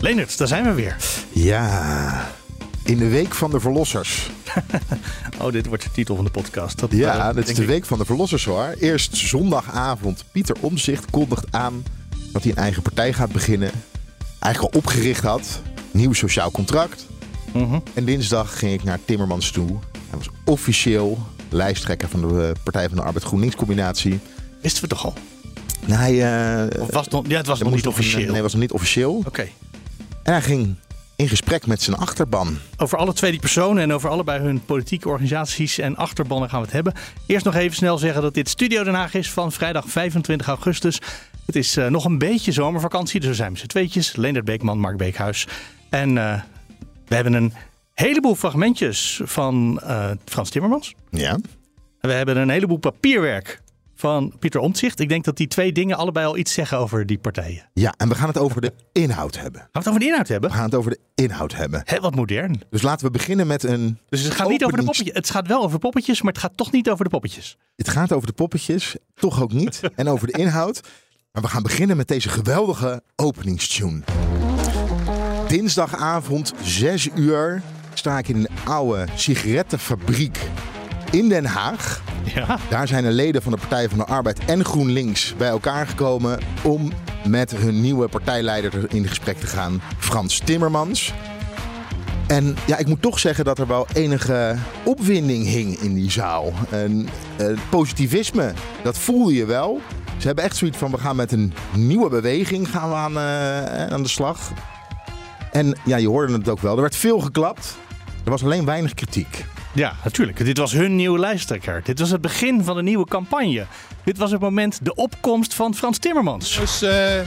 Leonard, daar zijn we weer. Ja, in de week van de verlossers. Oh, dit wordt de titel van de podcast. Dat, Ja, eh, dat is de ik. week van de verlossers hoor. Eerst zondagavond. Pieter Omzicht kondigt aan dat hij een eigen partij gaat beginnen. Eigenlijk al opgericht had. Nieuw sociaal contract. Mhm. En dinsdag ging ik naar Timmermans toe. Hij was officieel lijsttrekker van de eh, Partij van de Arbeid GroenLinks combinatie. Wisten we toch al? En hij, eh, Of was het nog, ja, het was nog niet een- officieel. Nee, was nog niet officieel. Oké. En hij ging in gesprek met zijn achterban. Over alle twee die personen en over allebei hun politieke organisaties en achterbannen gaan we het hebben. Eerst nog even snel zeggen dat dit Studio Den Haag is van vrijdag 25 augustus. Het is eh, nog een beetje zomervakantie, dus we zijn met z'n tweetjes. Leendert Beekman, Mark Beekhuis. En eh, we hebben een heleboel fragmentjes van eh, Frans Timmermans. Ja. We hebben een heleboel papierwerk van Pieter Omtzigt. Ik denk dat die twee dingen allebei al iets zeggen over die partijen. ja, en we gaan het over de inhoud hebben. Gaan we het over de inhoud hebben? We gaan het over de inhoud hebben. Hé, wat modern. Dus laten we beginnen met een. Dus het gaat niet over de poppetjes. Het gaat wel over poppetjes, maar het gaat toch niet over de poppetjes. Het gaat over de poppetjes, toch ook niet. en over de inhoud. Maar we gaan beginnen met deze geweldige openingstune. Dinsdagavond, 6 uur, sta ik in een oude sigarettenfabriek in Den Haag. Ja. Daar zijn de leden van de Partij van de Arbeid en GroenLinks bij elkaar gekomen om met hun nieuwe partijleider in gesprek te gaan, Frans Timmermans. En ja, ik moet toch zeggen dat er wel enige opwinding hing in die zaal. En eh, positivisme, dat voel je wel. Ze hebben echt zoiets van, we gaan met een nieuwe beweging gaan we aan, eh, aan de slag. En ja, je hoorde het ook wel. Er werd veel geklapt. Er was alleen weinig kritiek. Ja, natuurlijk. Dit was hun nieuwe lijsttrekker. Dit was het begin van een nieuwe campagne. Dit was het moment, de opkomst van Frans Timmermans. Dus eh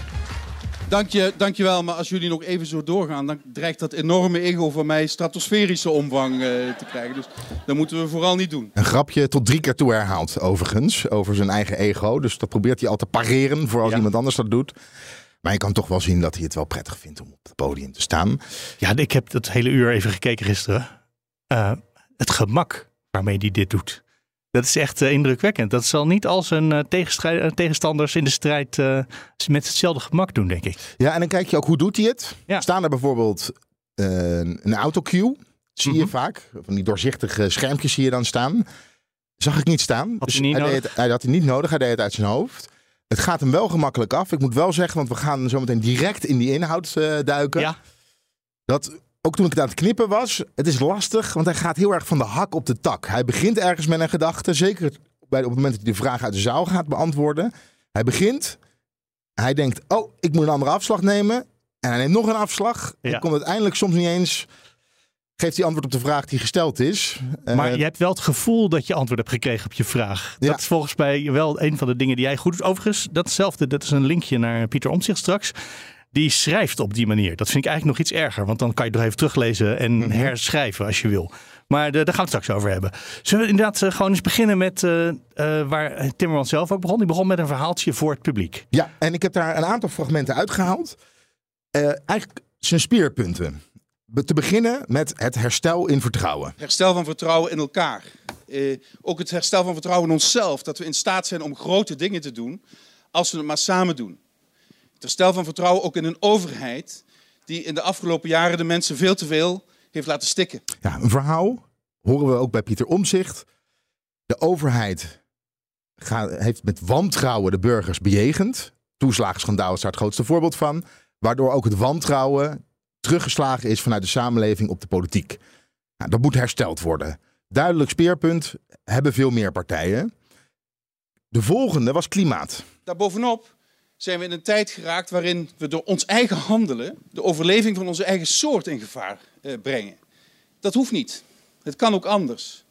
dank, je, dank je wel, maar als jullie nog even zo doorgaan, dan dreigt dat enorme ego van mij stratosferische omvang eh, te krijgen. Dus dat moeten we vooral niet doen. Een grapje tot drie keer toe herhaald, overigens, over zijn eigen ego. Dus dat probeert hij al te pareren voor als Ja. iemand anders dat doet. Maar je kan toch wel zien dat hij het wel prettig vindt om op het podium te staan. Ja, ik heb dat hele uur even gekeken gisteren. Eh, het gemak waarmee hij dit doet. Dat is echt eh, indrukwekkend. Dat zal niet als een eh, tegenstanders in de strijd met hetzelfde gemak doen, denk ik. Ja, en dan kijk je ook hoe doet hij het. Ja. Staan er bijvoorbeeld een autocue, zie je Mhm. vaak. Van die doorzichtige schermpjes zie je dan staan. Zag ik niet staan. Had hij niet hij, nodig? deed het, hij had hij niet nodig, hij deed het uit zijn hoofd. Het gaat hem wel gemakkelijk af. Ik moet wel zeggen, want we gaan zo meteen direct in die inhoud duiken. Ja, Dat ook toen ik het aan het knippen was, het is lastig, want hij gaat heel erg van de hak op de tak. Hij begint ergens met een gedachte, zeker bij, op het moment dat hij de vraag uit de zaal gaat beantwoorden. Hij begint, hij denkt, oh, ik moet een andere afslag nemen. En hij neemt nog een afslag. Ja. En komt uiteindelijk soms niet eens, geeft hij antwoord op de vraag die gesteld is. maar Eh, je hebt wel het gevoel dat je antwoord hebt gekregen op je vraag. Ja. Dat is volgens mij wel een van de dingen die jij goed doet. Overigens, datzelfde, dat is een linkje naar Pieter Omtzigt straks. Die schrijft op die manier. Dat vind ik eigenlijk nog iets erger. Want dan kan je het nog even teruglezen en Mhm. herschrijven als je wil. Maar de, daar gaan we het straks over hebben. Zullen we inderdaad eh, gewoon eens beginnen met eh, eh, waar Timmermans zelf ook begon? Die begon met een verhaaltje voor het publiek. Ja, en ik heb daar een aantal fragmenten uitgehaald. Eh, eigenlijk zijn speerpunten. Be- Te beginnen met het herstel in vertrouwen. Herstel van vertrouwen in elkaar. Eh, ook het herstel van vertrouwen in onszelf. Dat we in staat zijn om grote dingen te doen als we het maar samen doen. Het herstel van vertrouwen ook in een overheid die in de afgelopen jaren de mensen veel te veel heeft laten stikken. Ja, een verhaal horen we ook bij Pieter Omzicht. De overheid gaat, heeft met wantrouwen de burgers bejegend. Toeslagenschandaal is daar het grootste voorbeeld van. Waardoor ook het wantrouwen teruggeslagen is vanuit de samenleving op de politiek. Nou, dat moet hersteld worden. Duidelijk speerpunt hebben veel meer partijen. De volgende was klimaat. Daarbovenop zijn we in een tijd geraakt waarin we door ons eigen handelen de overleving van onze eigen soort in gevaar eh, brengen. Dat hoeft niet. Het kan ook anders.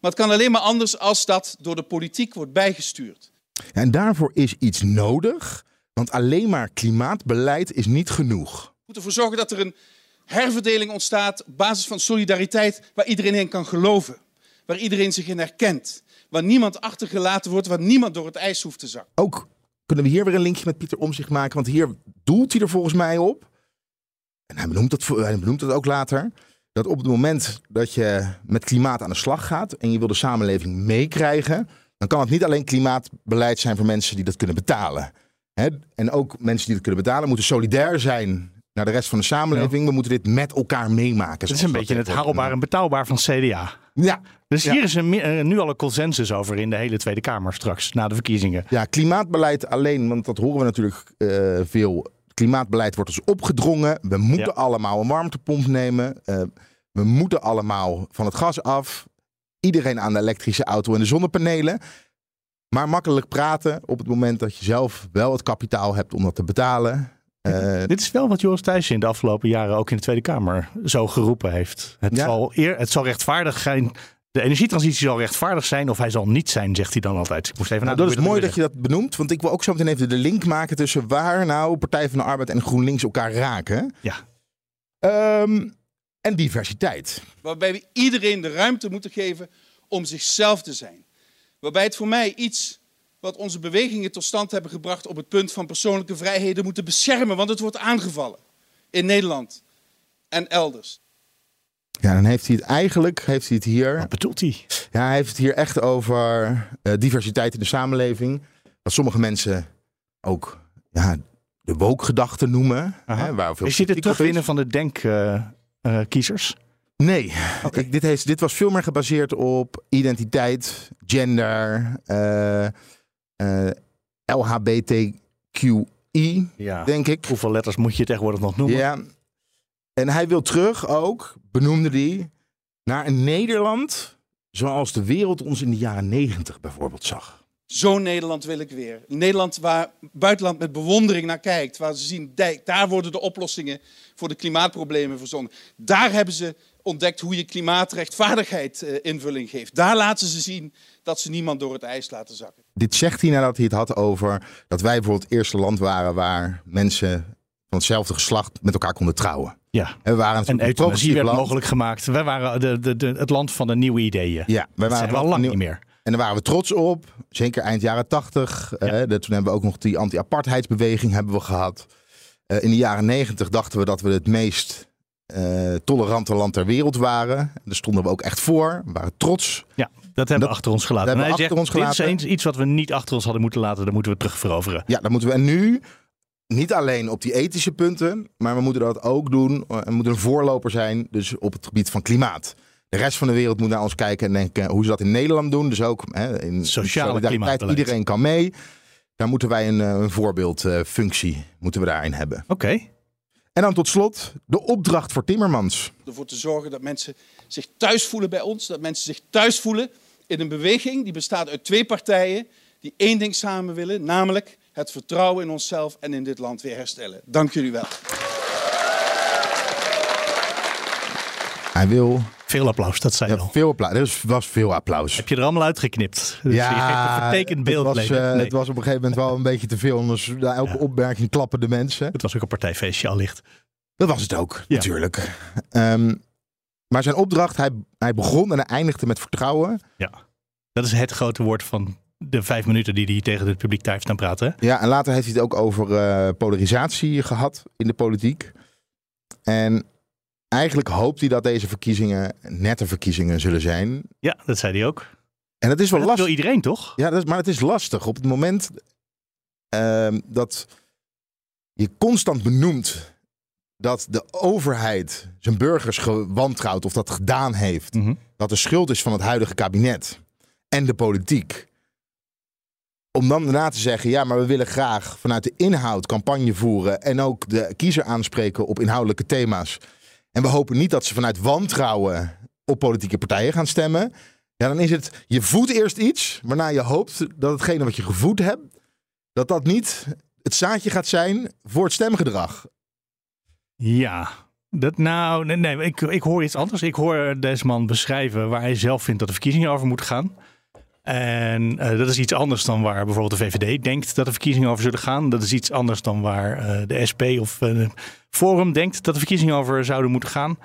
Maar het kan alleen maar anders als dat door de politiek wordt bijgestuurd. Ja, en daarvoor is iets nodig. Want alleen maar klimaatbeleid is niet genoeg. We moeten ervoor zorgen dat er een herverdeling ontstaat op basis van solidariteit waar iedereen in kan geloven. Waar iedereen zich in herkent. Waar niemand achtergelaten wordt, waar niemand door het ijs hoeft te zakken. Ook kunnen we hier weer een linkje met Pieter Omzicht maken, want hier doelt hij er volgens mij op. En hij benoemt het, hij benoemt het ook later. Dat op het moment dat je met klimaat aan de slag gaat en je wil de samenleving meekrijgen, dan kan het niet alleen klimaatbeleid zijn voor mensen die dat kunnen betalen. En ook mensen die dat kunnen betalen moeten solidair zijn naar de rest van de samenleving. We moeten dit met elkaar meemaken. Het is een beetje het haalbaar en betaalbaar van CDA. Ja, Dus Ja. hier is een, eh, nu al een consensus over in de hele Tweede Kamer straks, na de verkiezingen. Ja, klimaatbeleid alleen, want dat horen we natuurlijk eh, veel. Klimaatbeleid wordt ons opgedrongen. We moeten Ja. allemaal een warmtepomp nemen. Eh, we moeten allemaal van het gas af. Iedereen aan de elektrische auto en de zonnepanelen. Maar makkelijk praten op het moment dat je zelf wel het kapitaal hebt om dat te betalen. Eh, Dit is wel wat Joris Thijssen in de afgelopen jaren ook in de Tweede Kamer zo geroepen heeft. Het, Ja. zal, eer, het zal rechtvaardig zijn. De energietransitie zal rechtvaardig zijn of hij zal niet zijn, zegt hij dan altijd. Ik moest even Nou, dat is mooi dat je dat benoemt. Want ik wil ook zo meteen even de link maken tussen waar nou Partij van de Arbeid en GroenLinks elkaar raken. Ja. Ehm, en diversiteit. Waarbij we iedereen de ruimte moeten geven om zichzelf te zijn. Waarbij het voor mij iets wat onze bewegingen tot stand hebben gebracht op het punt van persoonlijke vrijheden moeten beschermen. Want het wordt aangevallen in Nederland en elders. Ja, dan heeft hij het eigenlijk heeft hij het hier. Wat bedoelt hij? Ja, hij heeft het hier echt over eh, diversiteit in de samenleving. Wat sommige mensen ook ja, de woke-gedachte noemen. Hè, waar veel Is dit het terugwinnen van de denkkiezers? Nee, Ik- dit, heeft, dit was veel meer gebaseerd op identiteit, gender, eh, LHBTQI, ja. denk ik. Hoeveel letters moet je tegenwoordig nog noemen? Ja. En hij wil terug ook, benoemde hij, naar een Nederland zoals de wereld ons in de jaren negentig bijvoorbeeld zag. Zo'n Nederland wil ik weer. Een Nederland waar buitenland met bewondering naar kijkt. Waar ze zien, daar worden de oplossingen voor de klimaatproblemen verzonnen. Daar hebben ze ontdekt hoe je klimaatrechtvaardigheid eh, invulling geeft. Daar laten ze zien dat ze niemand door het ijs laten zakken. Dit zegt hij nadat hij het had over dat wij bijvoorbeeld het eerste land waren waar mensen van hetzelfde geslacht met elkaar konden trouwen. Ja. En we waren En euthanasie werd land. mogelijk gemaakt. Wij waren de, de, de, het land van de nieuwe ideeën. Ja, wij dat waren al lang nieuw- niet meer. En daar waren we trots op. Zeker eind jaren tachtig. Eh, de- toen hebben we ook nog die anti-apartheidsbeweging hebben we gehad. Eh, in de jaren negentig dachten we dat we het meest eh, tolerante land ter wereld waren. Daar stonden we ook echt voor. We waren trots. Ja, dat hebben Dat- we achter ons gelaten. dat En hebben hij zegt, ons dit is gelaten. eens iets wat we niet achter ons hadden moeten laten. Dat moeten we terug veroveren. Ja, dan moeten we. En nu niet alleen op die ethische punten, maar we moeten dat ook doen. eh, En moeten een voorloper zijn, dus op het gebied van klimaat. De rest van de wereld moet naar ons kijken en denken hoe ze dat in Nederland doen. Dus ook hè, in Sociale solidariteit. klimaatbeleid. Iedereen kan mee. Daar moeten wij een, eh, een voorbeeldfunctie moeten we daarin hebben. Oké. En dan tot slot de opdracht voor Timmermans. Ervoor te zorgen dat mensen zich thuis voelen bij ons. Dat mensen zich thuis voelen in een beweging die bestaat uit twee partijen. Die één ding samen willen, namelijk het vertrouwen in onszelf en in dit land weer herstellen. Dank jullie wel. Hij wil Veel applaus, dat zei je ja, al. veel applaus. Er was veel applaus. Heb je er allemaal uitgeknipt? Dus je geeft een vertekend beeld. het, was, eh, Nee, het was op een gegeven moment wel een beetje te veel. Anders, na elke opmerking klappen de mensen. het was ook een partijfeestje allicht. Dat was het ook, Ja. natuurlijk. Ehm, maar zijn opdracht, hij, hij begon en hij eindigde met vertrouwen. Ja. Dat is het grote woord van de vijf minuten die hij tegen het publiek daar heeft staan praten. Ja, en later heeft hij het ook over eh, polarisatie gehad in de politiek. En eigenlijk hoopt hij dat deze verkiezingen nette verkiezingen zullen zijn. Ja, dat zei hij ook. En dat is wel Dat lastig. wil iedereen toch? Ja, dat is, maar het is lastig. Op het moment ehm, dat je constant benoemt dat de overheid zijn burgers gewantrouwt of dat gedaan heeft, Mhm. dat de schuld is van het huidige kabinet en de politiek. Om dan daarna te zeggen, ja, maar we willen graag vanuit de inhoud campagne voeren en ook de kiezer aanspreken op inhoudelijke thema's. En we hopen niet dat ze vanuit wantrouwen op politieke partijen gaan stemmen. Ja, dan is het, je voedt eerst iets, waarna je hoopt dat hetgene wat je gevoed hebt, dat dat niet het zaadje gaat zijn voor het stemgedrag. Ja. Dat, nou, nee, ik, ik hoor iets anders. Ik hoor deze man beschrijven waar hij zelf vindt dat de verkiezingen over moeten gaan. En uh, dat is iets anders dan waar bijvoorbeeld de VVD denkt dat de verkiezingen over zullen gaan. Dat is iets anders dan waar uh, de SP of uh, Forum denkt dat de verkiezingen over zouden moeten gaan.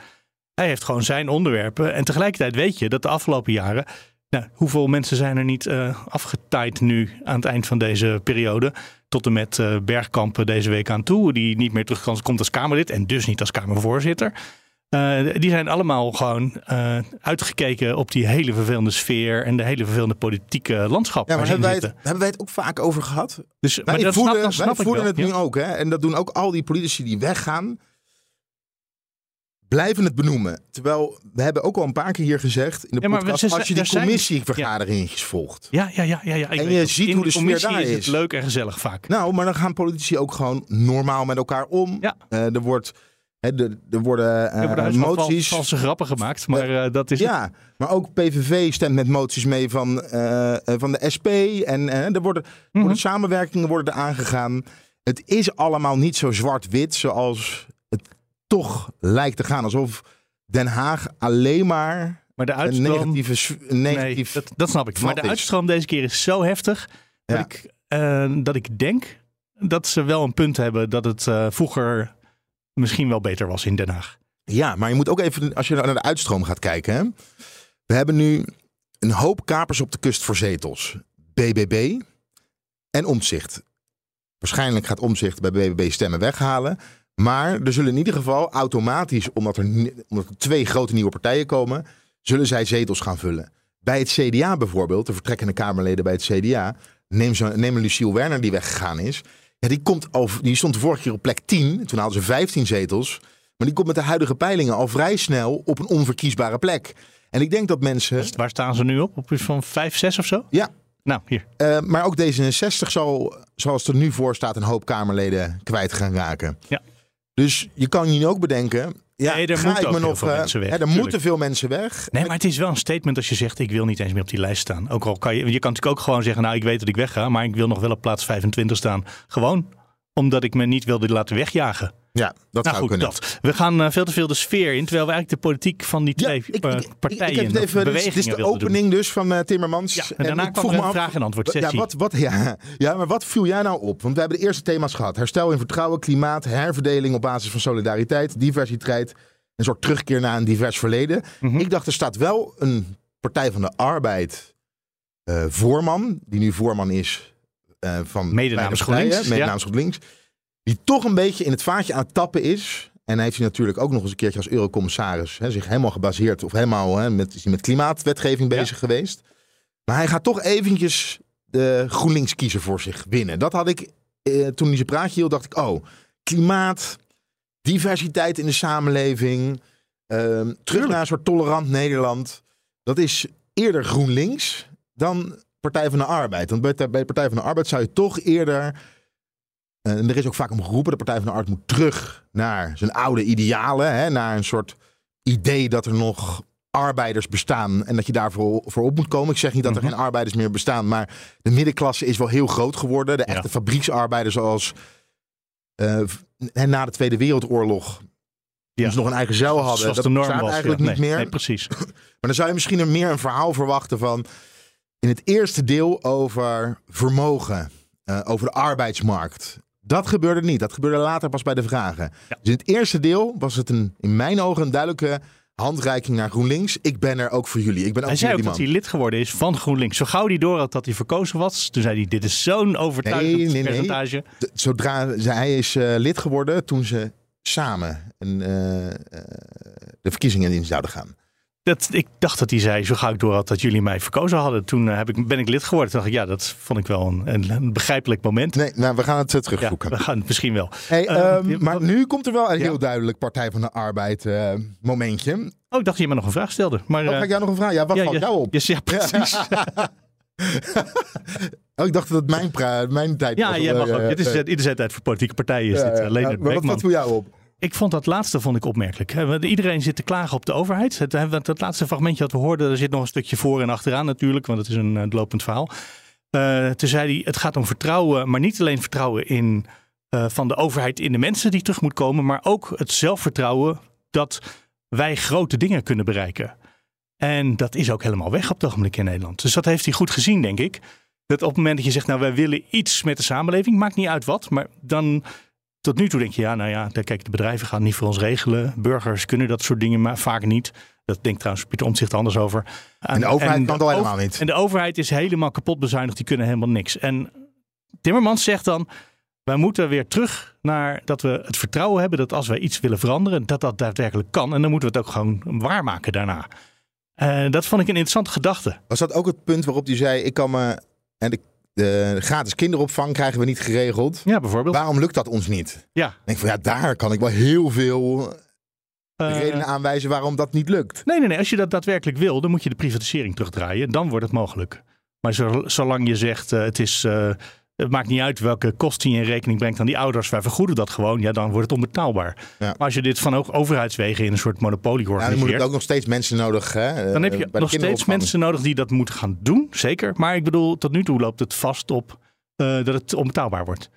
Hij heeft gewoon zijn onderwerpen. En tegelijkertijd weet je dat de afgelopen jaren. Nou, hoeveel mensen zijn er niet afgetaaid nu aan het eind van deze periode? Tot en met Bergkampen deze week aan toe. Die niet meer terug komt als Kamerlid en dus niet als Kamervoorzitter. Uh, die zijn allemaal gewoon uh, uitgekeken op die hele vervelende sfeer en de hele vervelende politieke landschap. Ja, maar hebben wij, het, hebben wij het ook vaak over gehad? Dus, wij maar dat voelen, snap, snap wij voelen het nu ook. Hè? En dat doen ook al die politici die weggaan. Blijven het benoemen. Terwijl we hebben ook al een paar keer hier gezegd in de Ja, podcast. ze- als je die er commissievergaderingen volgt. Ja, ja, ja. ja, ja. Ik En je ziet In hoe de commissie daar is. is. het leuk en gezellig vaak. Nou, maar dan gaan politici ook gewoon normaal met elkaar om. Ja. Eh, er, wordt, er, worden eh, Er worden huis van moties. val- valse grappen gemaakt, maar eh, dat is het. Ja, maar ook PVV stemt met moties mee van, eh, eh, van de SP. En eh, er worden, Mhm. worden samenwerkingen worden er aangegaan. Het is allemaal niet zo zwart-wit zoals toch lijkt te gaan. Alsof Den Haag alleen maar Maar de een uitstroom... negatieve, een Nee, negatief dat, dat snap ik. Maar de is. uitstroom deze keer is zo heftig dat, ik, eh, dat ik denk dat ze wel een punt hebben dat het eh, vroeger misschien wel beter was in Den Haag. Ja, maar je moet ook even, als je naar de uitstroom gaat kijken. Hè? We hebben nu een hoop kapers op de kust voor zetels. BBB en Omzicht. Waarschijnlijk gaat Omzicht bij BBB stemmen weghalen. Maar er zullen in ieder geval automatisch, omdat er, omdat er twee grote nieuwe partijen komen, zullen zij zetels gaan vullen. Bij het CDA bijvoorbeeld, de vertrekkende Kamerleden bij het CDA, neem, zo, neem Luciel Werner die weggegaan is. Ja, die, komt al, die stond de vorige keer op plek 10, toen hadden ze 15 zetels. Maar die komt met de huidige peilingen al vrij snel op een onverkiesbare plek. En ik denk dat mensen. Waar staan ze nu op? Op iets van 5, 6 of zo? Ja, Nou, hier. eh, maar ook D66 zal, zoals het er nu voor staat, een hoop Kamerleden kwijt gaan raken. Ja. Dus je kan je nu ook bedenken. Ja, Nee, er ga ik me heel nog. veel eh, mensen weg, hè, er moeten veel mensen weg. Nee, maar het is wel een statement als je zegt: ik wil niet eens meer op die lijst staan. Ook al kan je, je kan natuurlijk ook gewoon zeggen: nou, ik weet dat ik wegga, maar ik wil nog wel op plaats 25 staan. Gewoon omdat ik me niet wilde laten wegjagen. Ja, dat nou zou goed, kunnen. dat. We gaan eh, veel te veel de sfeer in, terwijl we eigenlijk de politiek van die Ja, twee ik, eh, ik- partijen ik even, dit is- bewegingen dit is de doen. opening dus van eh, Timmermans. Ja, en daarna ik kwam er een vraag- en antwoord Ja, sessie. wat, wat, ja, ja, maar wat viel jij nou op? Want we hebben de eerste thema's gehad. Herstel in vertrouwen, klimaat, herverdeling op basis van solidariteit, diversiteit. Een soort terugkeer naar een divers verleden. Mhm. Ik dacht, er staat wel een Partij van de Arbeid voorman, die nu voorman is eh, van Mede namens GroenLinks, mede ja. namens GroenLinks, die toch een beetje in het vaatje aan het tappen is. En hij heeft hij natuurlijk ook nog eens een keertje als eurocommissaris hè, zich helemaal gebaseerd of helemaal hè, met, is hij met klimaatwetgeving Ja. bezig geweest. Maar hij gaat toch eventjes de GroenLinks kiezer voor zich winnen. Dat had ik eh, toen hij zijn praatje hield, dacht ik, oh, klimaat, diversiteit in de samenleving, ehm, terug naar een soort tolerant Nederland. Dat is eerder GroenLinks dan Partij van de Arbeid. Want bij, bij Partij van de Arbeid zou je toch eerder. eh, En er is ook vaak om geroepen, de Partij van de Arbeid moet terug naar zijn oude idealen. Hè, naar een soort idee dat er nog arbeiders bestaan en dat je daarvoor voor op moet komen. Ik zeg niet dat er Mhm. geen arbeiders meer bestaan, maar de middenklasse is wel heel groot geworden. De Ja. echte fabrieksarbeiders zoals eh, en na de Tweede Wereldoorlog, Ja. die ze nog een eigen zeil hadden, Zoals dat de norm was. eigenlijk ja. niet meer. Nee, precies. Maar dan zou je misschien er meer een verhaal verwachten van. In het eerste deel over vermogen, eh, over de arbeidsmarkt. Dat gebeurde niet. Dat gebeurde later pas bij de vragen. Ja. Dus in het eerste deel was het een, in mijn ogen een duidelijke handreiking naar GroenLinks. Ik ben er ook voor jullie. Ik ben ook Hij zei ook dat hij lid geworden is van GroenLinks. Zo gauw hij door had dat hij verkozen was, toen zei hij: Dit is zo'n overtuigend Nee, nee, nee. percentage. De- Zodra ze- hij is eh, lid geworden toen ze samen een, eh, de verkiezingen in zouden gaan. Dat, ik dacht dat hij zei: Zo gauw ik door had dat jullie mij verkozen hadden. Toen eh, heb ik, ben ik lid geworden. Toen dacht ik: Ja, dat vond ik wel een, een, begrijpelijk moment. Nee, nou, we gaan het eh, Ja, terugzoeken. we gaan het misschien wel. Hey, Eh, ehm, maar wat- nu komt er wel een Ja. heel duidelijk Partij van de Arbeid momentje. Oh, ik dacht dat je me nog een vraag stelde. Maar, Oh, ga ik jou nog een vraag? Ja, wat ja, valt ja, jou op? Ja, ja, precies. Oh, ik dacht dat het mijn, mijn tijd Ja, was. jij mag ook. Dit is het iedere tijd voor politieke partijen. Is ja, dit ja. alleen Ja, maar wat, wat viel jou op? Ik vond dat laatste vond ik opmerkelijk. Iedereen zit te klagen op de overheid. Het, laatste fragmentje dat we hoorden, er zit nog een stukje voor en achteraan natuurlijk, want het is een eh, lopend verhaal. Eh toen zei hij, het gaat om vertrouwen, maar niet alleen vertrouwen in, eh, van de overheid in de mensen die terug moet komen, maar ook het zelfvertrouwen dat wij grote dingen kunnen bereiken. En dat is ook helemaal weg op het ogenblik in Nederland. Dus dat heeft hij goed gezien, denk ik. Dat op het moment dat je zegt, nou wij willen iets met de samenleving, maakt niet uit wat, maar dan tot nu toe denk je, ja, nou ja, kijk, de bedrijven gaan niet voor ons regelen. Burgers kunnen dat soort dingen maar vaak niet. Dat denkt trouwens Pieter Omtzigt anders over. En de overheid kan het al helemaal niet. En de overheid is helemaal kapot bezuinigd. Die kunnen helemaal niks. En Timmermans zegt dan, wij moeten weer terug naar dat we het vertrouwen hebben dat als wij iets willen veranderen, dat dat daadwerkelijk kan. En dan moeten we het ook gewoon waarmaken daarna. Uh, dat vond ik een interessante gedachte. Was dat ook het punt waarop hij zei: Ik kan me. En de, de gratis kinderopvang krijgen we niet geregeld. Ja, bijvoorbeeld. Waarom lukt dat ons niet? Ja. Ik denk van ja, daar kan ik wel heel veel uh, redenen aanwijzen waarom dat niet lukt. Nee, nee, nee. Als je dat daadwerkelijk wil, dan moet je de privatisering terugdraaien. Dan wordt het mogelijk. Maar zolang je zegt uh, het is. Uh, het maakt niet uit welke kosten je in rekening brengt aan die ouders. Wij vergoeden dat gewoon. Ja, dan wordt het onbetaalbaar. Ja. Maar als je dit van ook overheidswegen in een soort monopolie organiseert. Ja, dan moet je ook nog steeds mensen nodig. Hè, dan heb je nog steeds mensen nodig die dat moeten gaan doen. Zeker. Maar ik bedoel, tot nu toe loopt het vast op uh, dat het onbetaalbaar wordt.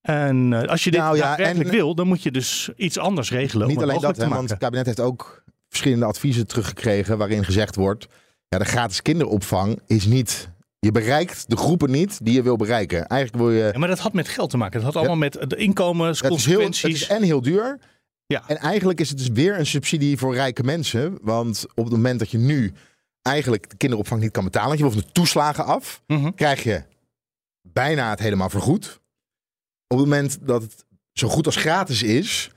En uh, als je dit nou, ja, en, wil, dan moet je dus iets anders regelen. Niet om alleen dat, hè, want het kabinet heeft ook verschillende adviezen teruggekregen waarin gezegd wordt: ja, de gratis kinderopvang is niet je bereikt de groepen niet die je wil bereiken. Eigenlijk wil je. Ja, maar dat had met geld te maken. Dat had allemaal met de inkomensconsequenties. Het is, heel, is en heel duur. Ja. En eigenlijk is het dus weer een subsidie voor rijke mensen. Want op het moment dat je nu eigenlijk de kinderopvang niet kan betalen, je wil van de toeslagen af, Mhm. krijg je bijna het helemaal vergoed. Op het moment dat het zo goed als gratis is,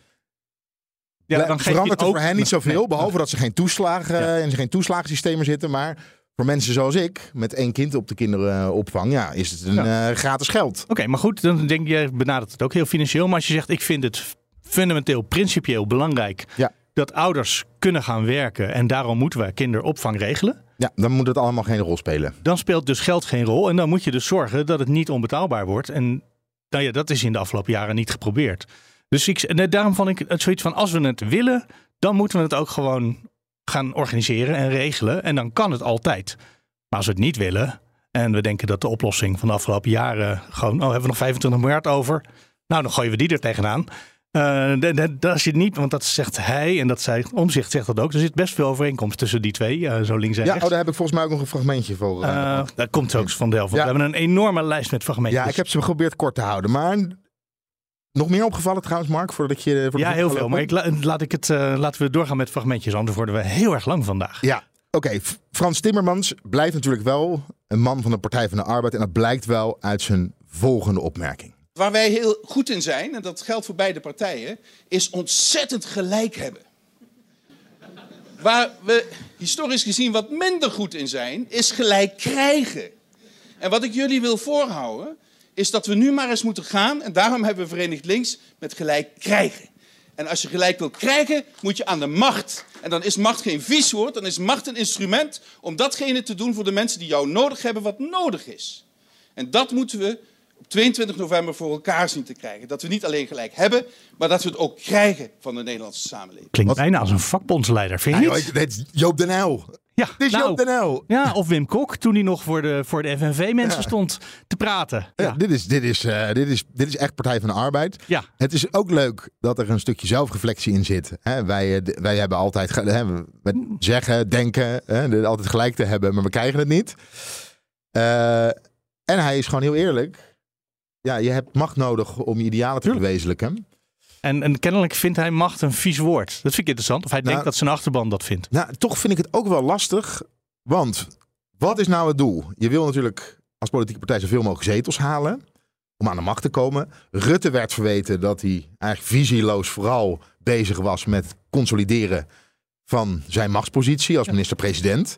Ja, dan verandert er ook- voor hen niet zoveel. Nee. behalve dat ze geen toeslagen Ja. en ze geen toeslagensystemen zitten. Maar voor mensen zoals ik, met één kind op de kinderopvang, ja, is het een eh, gratis geld. Oké, maar goed, dan denk je, benadert het ook heel financieel. Maar als je zegt, ik vind het fundamenteel, principieel belangrijk Ja. dat ouders kunnen gaan werken en daarom moeten we kinderopvang regelen. Ja, dan moet het allemaal geen rol spelen. Dan speelt dus geld geen rol en dan moet je dus zorgen dat het niet onbetaalbaar wordt. En nou ja, dat is in de afgelopen jaren niet geprobeerd. Dus ik, daarom vond ik het zoiets van, als we het willen, dan moeten we het ook gewoon gaan organiseren en regelen. En dan kan het altijd. Maar als we het niet willen en we denken dat de oplossing van de afgelopen jaren gewoon, oh, hebben we nog 25 miljard over? Nou, dan gooien we die er tegenaan. Eh, de- de- dat is je niet, want dat zegt hij en dat zei Omzicht zegt dat ook. Er zit best veel overeenkomst tussen die twee, eh, zo links en Ja, rechts. oh, daar heb ik volgens mij ook nog een fragmentje voor. eh, Eh, daar komt ook van Delft. Ja. We hebben een enorme lijst met fragmentjes. ja, ik heb ze geprobeerd kort te houden. Maar nog meer opgevallen trouwens, Mark, voordat je... voordat Ja, ik heel veel. Maar ik, la- laat ik het, eh, laten we doorgaan met fragmentjes, anders worden we heel erg lang vandaag. Ja, oké. Frans Timmermans blijft natuurlijk wel een man van de Partij van de Arbeid. En dat blijkt wel uit zijn volgende opmerking. Waar wij heel goed in zijn, en dat geldt voor beide partijen, is ontzettend gelijk hebben. Waar we historisch gezien wat minder goed in zijn, is gelijk krijgen. En wat ik jullie wil voorhouden, is dat we nu maar eens moeten gaan, en daarom hebben we Verenigd Links, met gelijk krijgen. En als je gelijk wil krijgen, moet je aan de macht. En dan is macht geen vies woord, dan is macht een instrument om datgene te doen voor de mensen die jou nodig hebben wat nodig is. En dat moeten we op 22 november voor elkaar zien te krijgen. Dat we niet alleen gelijk hebben, maar dat we het ook krijgen van de Nederlandse samenleving. Klinkt Wat? bijna als een vakbondsleider, vind je niet? Joop den Uyl. Ja, Dit is nou, den ja, of Wim Kok, toen hij nog voor de, voor de FNV-mensen stond te praten. Ja, Ja. dit, is, dit, is, eh, dit, is, dit is echt Partij van de Arbeid. Ja. Het is ook leuk dat er een stukje zelfreflectie in zit. Hè, wij, eh, wij hebben altijd hè, we- zeggen, denken, hè, altijd gelijk te hebben, maar we krijgen het niet. Eh, en hij is gewoon heel eerlijk. Ja, je hebt macht nodig om je idealen te Tuurlijk. verwezenlijken. En, en kennelijk vindt hij macht een vies woord. Dat vind ik interessant. Of hij Nou, denkt dat zijn achterban dat vindt. Nou, toch vind ik het ook wel lastig. Want wat is nou het doel? Je wil natuurlijk als politieke partij zoveel mogelijk zetels halen. Om aan de macht te komen. Rutte werd verweten dat hij eigenlijk visieloos vooral bezig was met consolideren van zijn machtspositie als minister-president.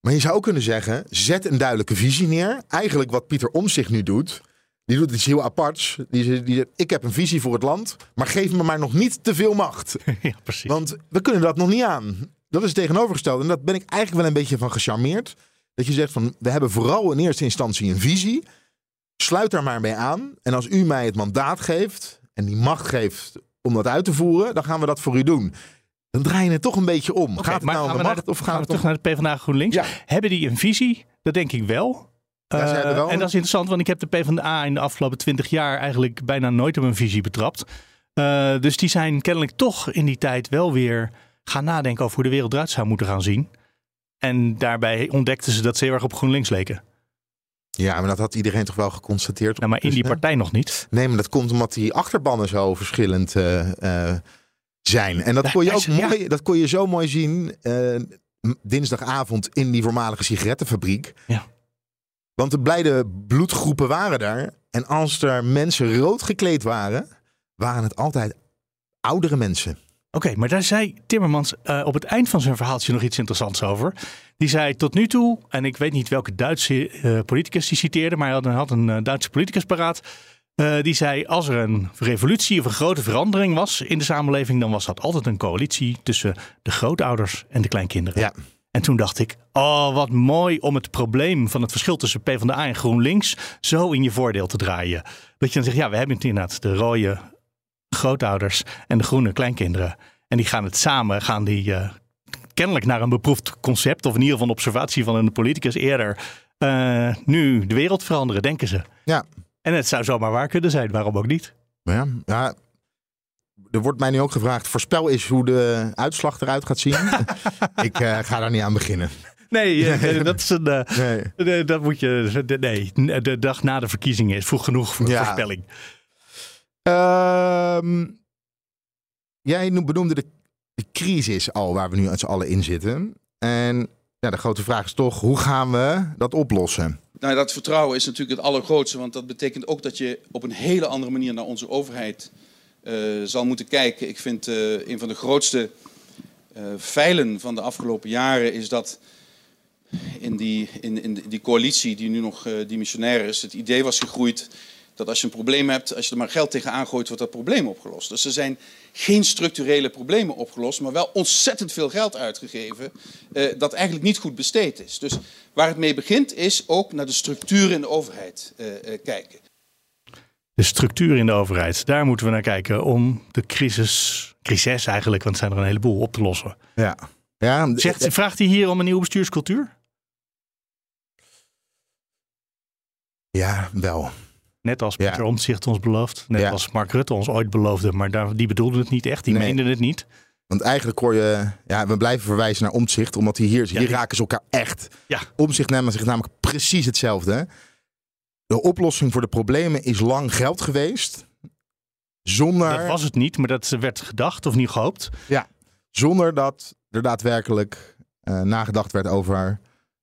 Maar je zou ook kunnen zeggen, zet een duidelijke visie neer. Eigenlijk wat Pieter Omtzigt nu doet. Die doet iets heel aparts. Die, zegt- die, zegt, ik heb een visie voor het land, maar geef me maar nog niet te veel macht. ja, precies. Want we kunnen dat nog niet aan. Dat is het tegenovergestelde. En dat ben ik eigenlijk wel een beetje van gecharmeerd. Dat je zegt van, we hebben vooral in eerste instantie een visie. Sluit daar maar mee aan. En als u mij het mandaat geeft en die macht geeft om dat uit te voeren, dan gaan we dat voor u doen. Dan draai je het toch een beetje om. Gaat het nou om macht de- of gaan gaat we het terug om... naar de PvdA GroenLinks? Ja. Hebben die een visie? Dat denk ik wel. Ja, ze Eh, hebben wel En dat is interessant, want ik heb de PvdA in de afgelopen twintig jaar eigenlijk bijna nooit op een visie betrapt. Eh, dus die zijn kennelijk toch in die tijd wel weer gaan nadenken over hoe de wereld eruit zou moeten gaan zien. En daarbij ontdekten ze dat ze heel erg op GroenLinks leken. Ja, maar dat had iedereen toch wel geconstateerd. Nou, maar in die partij nog niet. Nee, maar dat komt omdat die achterbannen zo verschillend eh, zijn. En dat kon, je ook ja. mooi, dat kon je zo mooi zien dinsdagavond in die voormalige sigarettenfabriek. Ja. Want de blijde bloedgroepen waren daar. En als er mensen rood gekleed waren, waren het altijd oudere mensen. Oké, maar daar zei Timmermans eh, op het eind van zijn verhaaltje nog iets interessants over. Die zei tot nu toe, en ik weet niet welke Duitse eh, politicus die citeerde, maar hij had een, had een eh, Duitse politicus paraat. Die zei: Als er een revolutie of een grote verandering was in de samenleving, dan was dat altijd een coalitie tussen de grootouders en de kleinkinderen. Ja. En toen dacht ik: Oh, wat mooi om het probleem van het verschil tussen PvdA en GroenLinks zo in je voordeel te draaien. Dat je dan zegt: Ja, we hebben het inderdaad, de rode grootouders en de groene kleinkinderen. En die gaan het samen, gaan die eh, kennelijk naar een beproefd concept, of in ieder geval een observatie van een politicus eerder, eh, nu de wereld veranderen, denken ze. Ja. En het zou zomaar waar kunnen zijn, waarom ook niet? Ja, ja, er wordt mij nu ook gevraagd: voorspel eens hoe de uitslag eruit gaat zien. ik eh, ga daar niet aan beginnen. Nee, eh, dat is een. eh, Nee. dat moet je. de- Nee, de dag na de verkiezingen is vroeg genoeg voor Ja. voorspelling. Ehm, jij noem- benoemde de, de crisis al waar we nu met z'n allen in zitten. En ja, de grote vraag is toch, hoe gaan we dat oplossen? Nou, dat vertrouwen is natuurlijk het allergrootste, want dat betekent ook dat je op een hele andere manier naar onze overheid eh, zal moeten kijken. Ik vind eh, een van de grootste eh feilen van de afgelopen jaren is dat in die, in, in die coalitie die nu nog eh dimissionair is, het idee was gegroeid dat als je een probleem hebt, als je er maar geld tegenaan gooit, wordt dat probleem opgelost. Dus er zijn geen structurele problemen opgelost, maar wel ontzettend veel geld uitgegeven eh, dat eigenlijk niet goed besteed is. Dus waar het mee begint is ook naar de structuur in de overheid eh, eh, kijken. De structuur in de overheid, daar moeten we naar kijken om de crisis, crisis eigenlijk, want het zijn er een heleboel, op te lossen. Ja. ja Zegt, vraagt hij hier om een nieuwe bestuurscultuur? ja, wel. Net als Ja. Pieter Omtzigt ons belooft. Net Ja. als Mark Rutte ons ooit beloofde. Maar daar, die bedoelde het niet echt. Die Nee. meende het niet. Want eigenlijk hoor je, ja, we blijven verwijzen naar omzicht, omdat hier, hier die- raken ze elkaar echt. Ja. Omzicht nemen zich namelijk precies hetzelfde. De oplossing voor de problemen is lang geld geweest. Zonder, Dat was het niet. Maar dat werd gedacht of niet gehoopt. zonder dat er daadwerkelijk eh, nagedacht werd over.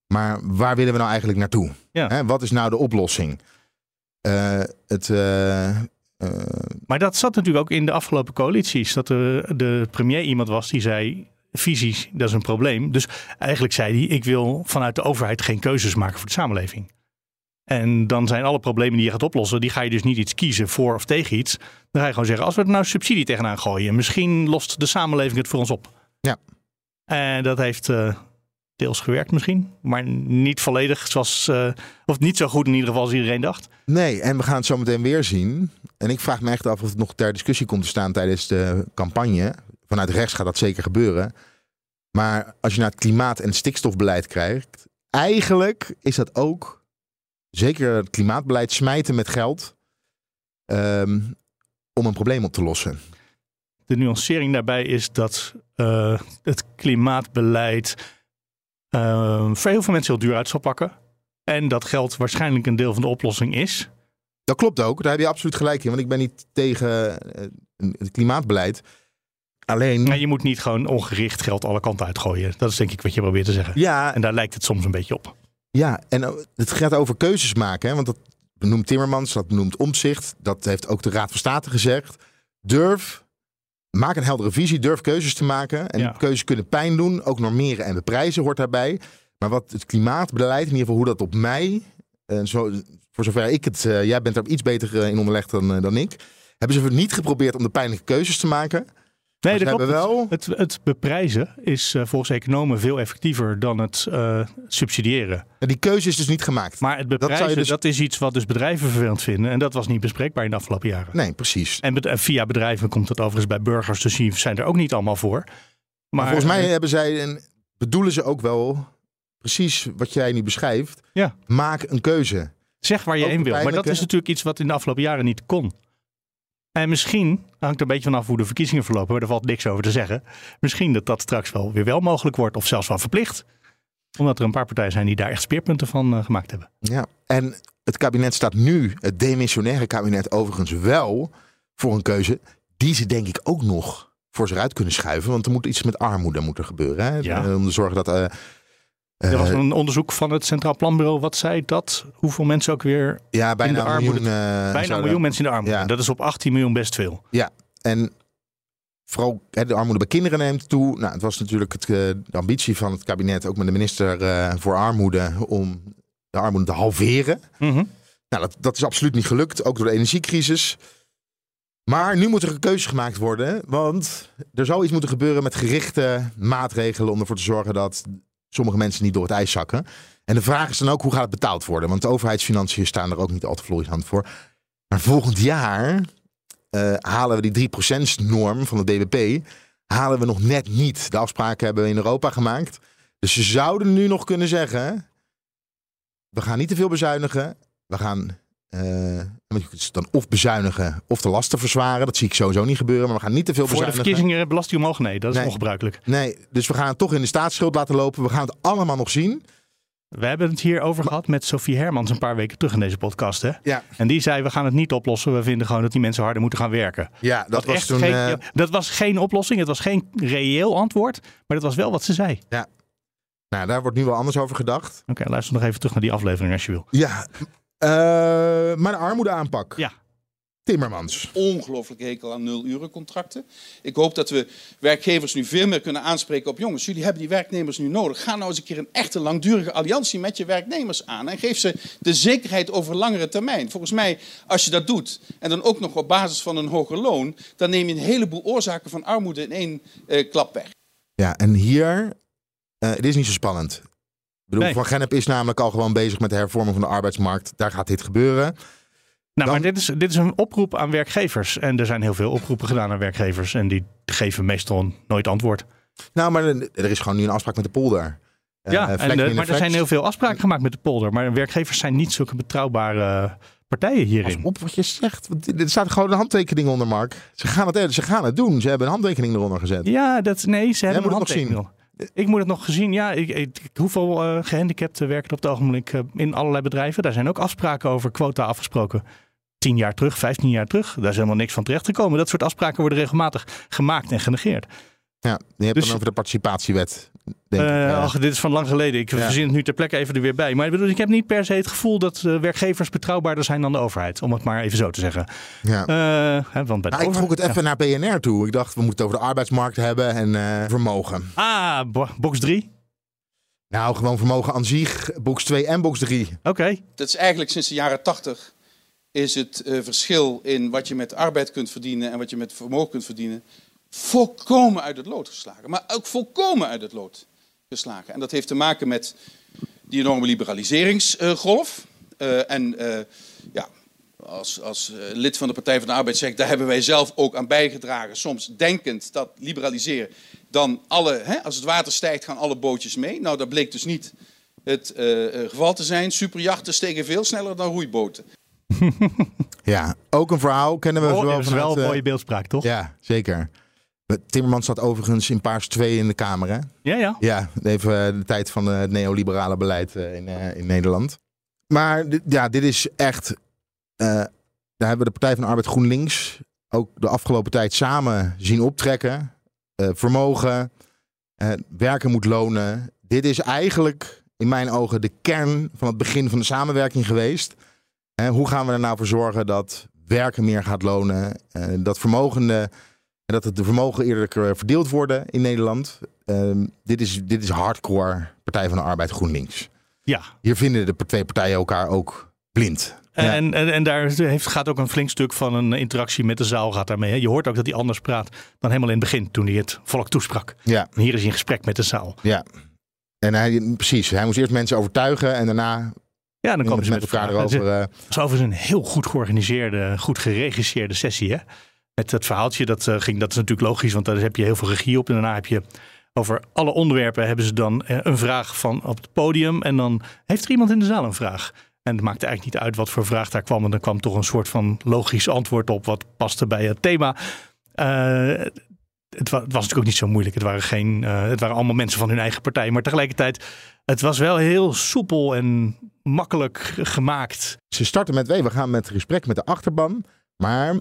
Maar waar willen we nou eigenlijk naartoe? Ja. Hè, wat is nou de oplossing? Eh, het, eh, Maar dat zat natuurlijk ook in de afgelopen coalities. Dat de, de premier iemand was die zei... Visies, dat is een probleem. Dus eigenlijk zei hij... ik wil vanuit de overheid geen keuzes maken voor de samenleving. En dan zijn alle problemen die je gaat oplossen... die ga je dus niet iets kiezen voor of tegen iets. Dan ga je gewoon zeggen... als we er nou subsidie tegenaan gooien... misschien lost de samenleving het voor ons op. Ja. En dat heeft eh, deels gewerkt misschien. Maar niet volledig zoals... eh, of niet zo goed in ieder geval als iedereen dacht. nee, en we gaan het zo meteen weer zien. En ik vraag me echt af of het nog ter discussie komt te staan tijdens de campagne. Vanuit rechts gaat dat zeker gebeuren. Maar als je naar het klimaat- en stikstofbeleid kijkt, eigenlijk is dat ook, zeker het klimaatbeleid, smijten met geld ehm, om een probleem op te lossen. De nuancering daarbij is dat eh, het klimaatbeleid eh, voor heel veel mensen heel duur uit zal pakken. En dat geld waarschijnlijk een deel van de oplossing is. Dat klopt ook, daar heb je absoluut gelijk in. Want ik ben niet tegen eh, het klimaatbeleid. Alleen, Maar je moet niet gewoon ongericht geld alle kanten uitgooien. Dat is denk ik wat je probeert te zeggen. ja, En daar lijkt het soms een beetje op. Ja, en o- het gaat over keuzes maken. Hè? Want dat benoemt Timmermans, dat benoemt Omzicht. Dat heeft ook de Raad van State gezegd. Durf, maak een heldere visie, durf keuzes te maken. En Ja. keuzes kunnen pijn doen. Ook normeren en beprijzen hoort daarbij. Maar wat het klimaatbeleid, in ieder geval hoe dat op mij... En zo, voor zover ik het... eh, jij bent er iets beter eh, in onderlegd dan, eh, dan ik. Hebben ze niet geprobeerd om de pijnlijke keuzes te maken. Nee, dat klopt. wel... Het, het beprijzen is eh, volgens economen veel effectiever dan het eh, subsidiëren. Die keuze is dus niet gemaakt. Maar het beprijzen, dat, dus- is iets wat dus bedrijven vervelend vinden. En dat was niet bespreekbaar in de afgelopen jaren. Nee, precies. En via bedrijven komt het overigens bij burgers, dus die zijn er ook niet allemaal voor. Maar, Maar volgens mij hebben zij en bedoelen ze ook wel precies wat jij nu beschrijft. Ja. Maak een keuze. zeg waar je heen wil. Maar dat is natuurlijk iets wat in de afgelopen jaren niet kon. En misschien, hangt er een beetje vanaf hoe de verkiezingen verlopen, maar daar valt niks over te zeggen. Misschien dat dat straks wel weer wel mogelijk wordt, of zelfs wel verplicht. Omdat er een paar partijen zijn die daar echt speerpunten van uh, gemaakt hebben. Ja, en het kabinet staat nu, het demissionaire kabinet overigens wel, voor een keuze die ze denk ik ook nog voor zich uit kunnen schuiven. Want er moet iets met armoede moeten gebeuren. Hè? Ja. Om te zorgen dat... Uh, er was een onderzoek van het Centraal Planbureau. Wat zei dat? Hoeveel mensen ook weer ja, bijna in de armoede... Miljoen, uh, bijna een miljoen mensen in de armoede. Ja. Dat is op 18 miljoen best veel. Ja, en vooral hè, de armoede bij kinderen neemt toe. Nou, het was natuurlijk het, de ambitie van het kabinet, ook met de minister uh, voor armoede, om de armoede te halveren. Mm -hmm. Nou, dat, dat is absoluut niet gelukt, ook door de energiecrisis. Maar nu moet er een keuze gemaakt worden, want er zou iets moeten gebeuren met gerichte maatregelen om ervoor te zorgen dat sommige mensen niet door het ijs zakken. En de vraag is dan ook, hoe gaat het betaald worden? Want de overheidsfinanciën staan er ook niet al te florissant voor. Maar volgend jaar uh, halen we die 3%-norm van het BBP, halen we nog net niet. De afspraken hebben we in Europa gemaakt. Dus ze zouden nu nog kunnen zeggen, we gaan niet te veel bezuinigen. We gaan uh, dan of bezuinigen of de lasten verzwaren. Dat zie ik sowieso niet gebeuren. Maar we gaan niet te veel Voor bezuinigen. de verkiezingen belasting omhoog? Nee, dat is nee. ongebruikelijk. Nee, dus we gaan het toch in de staatsschuld laten lopen. We gaan het allemaal nog zien. We hebben het hier over gehad met Sophie Hermans een paar weken terug in deze podcast. Hè? Ja. En die zei, we gaan het niet oplossen. We vinden gewoon dat die mensen harder moeten gaan werken. Ja, dat was toen... Geen, uh... Dat was geen oplossing. Het was geen reëel antwoord. Maar dat was wel wat ze zei. Ja. Nou, daar wordt nu wel anders over gedacht. Oké, okay, luister nog even terug naar die aflevering als je wil. Ja, maar de armoedeaanpak. Ja. Timmermans. Ongelooflijk hekel aan nulurencontracten. Ik hoop dat we werkgevers nu veel meer kunnen aanspreken op jongens, jullie hebben die werknemers nu nodig. Ga nou eens een keer een echte langdurige alliantie met je werknemers aan en geef ze de zekerheid over langere termijn. Volgens mij, als je dat doet en dan ook nog op basis van een hoger loon, dan neem je een heleboel oorzaken van armoede in één uh, klap weg. Ja, en hier, uh, het is niet zo spannend. Ik bedoel, Nee. Van Gennep is namelijk al gewoon bezig met de hervorming van de arbeidsmarkt. Daar gaat dit gebeuren. Nou, Dan- maar dit is, dit is een oproep aan werkgevers. En er zijn heel veel oproepen gedaan aan werkgevers. En die geven meestal nooit antwoord. Nou, maar er is gewoon nu een afspraak met de polder. Eh, ja, en, eh, maar er zijn heel veel afspraken gemaakt met de polder. Maar werkgevers zijn niet zulke betrouwbare partijen Pas hierin. op wat je zegt. Er staat gewoon een handtekening onder, Mark. Ze gaan het, ze gaan het doen. Ze hebben een handtekening eronder gezet. Ja, dat, nee, ze hebben een het nog zien. Ik moet het nog gezien. Ja, ik, hoeveel eh, gehandicapten werken er op het ogenblik eh, in allerlei bedrijven? Daar zijn ook afspraken over quota afgesproken. 10 jaar terug, 15 jaar terug. Daar is helemaal niks van terechtgekomen. Dat soort afspraken worden regelmatig gemaakt en genegeerd. Ja, je hebt Dus- dan over de participatiewet. Denk ik. Eh, ach, dit is van lang geleden. Ik Ja. verzin het nu ter plekke even er weer bij. Maar ik, bedoel, ik heb niet per se het gevoel dat eh, werkgevers betrouwbaarder zijn dan de overheid. Om het maar even zo te zeggen. ja. Eh, hè, want bij de Nou, ik trok het even naar BNR toe. Ik dacht, we moeten het over de arbeidsmarkt hebben en eh, vermogen. Ah, bo- box 3. Nou, gewoon vermogen aan zich. Box 2 en box 3. Oké. Dat is eigenlijk sinds de jaren 80 is het eh, verschil in wat je met arbeid kunt verdienen en wat je met vermogen kunt verdienen volkomen uit het lood geslagen. Maar ook volkomen uit het lood geslagen. En dat heeft te maken met die enorme liberaliseringsgolf. Eh, en eh, ja, als, als eh, lid van de Partij van de Arbeid zeg ik, daar hebben wij zelf ook aan bijgedragen. Soms denkend dat liberaliseren, dan alle, hè, als het water stijgt gaan alle bootjes mee. Nou, dat bleek dus niet het eh, eh, geval te zijn. Superjachten stegen veel sneller dan roeiboten. Ja, ook een verhaal kennen we Oh, wel dat is wel een eh, mooie beeldspraak, toch? Ja, zeker. Timmermans zat overigens in Paars 2 in de Kamer, hè? ja. ja. Ja, even eh, de tijd van eh, het neoliberale beleid eh, in, eh, in Nederland. Maar ja, dit is echt... eh, daar hebben we de Partij van de Arbeid GroenLinks ook de afgelopen tijd samen zien optrekken. Eh, vermogen, eh, werken moet lonen. Dit is eigenlijk in mijn ogen de kern van het begin van de samenwerking geweest. Hoe gaan we er nou voor zorgen dat werken meer gaat lonen? eh, dat vermogende... En dat het de vermogen eerder eh, verdeeld worden in Nederland. Ehm, dit, is, dit is hardcore Partij van de Arbeid GroenLinks. ja. Hier vinden de twee partijen elkaar ook blind. Ja. En, en, en daar heeft, gaat ook een flink stuk van een interactie met de zaal gaat daarmee. hè. Je hoort ook dat hij anders praat dan helemaal in het begin toen hij het volk toesprak. Ja, En hier is hij in gesprek met de zaal. ja. En hij, precies, hij moest eerst mensen overtuigen en daarna Ja, dan komen ze met elkaar erover. eh, Het is overigens een heel goed georganiseerde, goed geregisseerde sessie. Hè? Met het verhaaltje, dat, eh, ging, dat is natuurlijk logisch, want daar heb je heel veel regie op. En daarna heb je over alle onderwerpen hebben ze dan eh, een vraag van op het podium. En dan heeft er iemand in de zaal een vraag. En het maakte eigenlijk niet uit wat voor vraag daar kwam. En er kwam toch een soort van logisch antwoord op wat paste bij het thema. Uh, het, was, natuurlijk ook niet zo moeilijk. Het waren, geen, het waren allemaal mensen van hun eigen partij. Maar tegelijkertijd, het was wel heel soepel en makkelijk gemaakt. Ze starten met, we gaan met gesprek met de achterban. Maar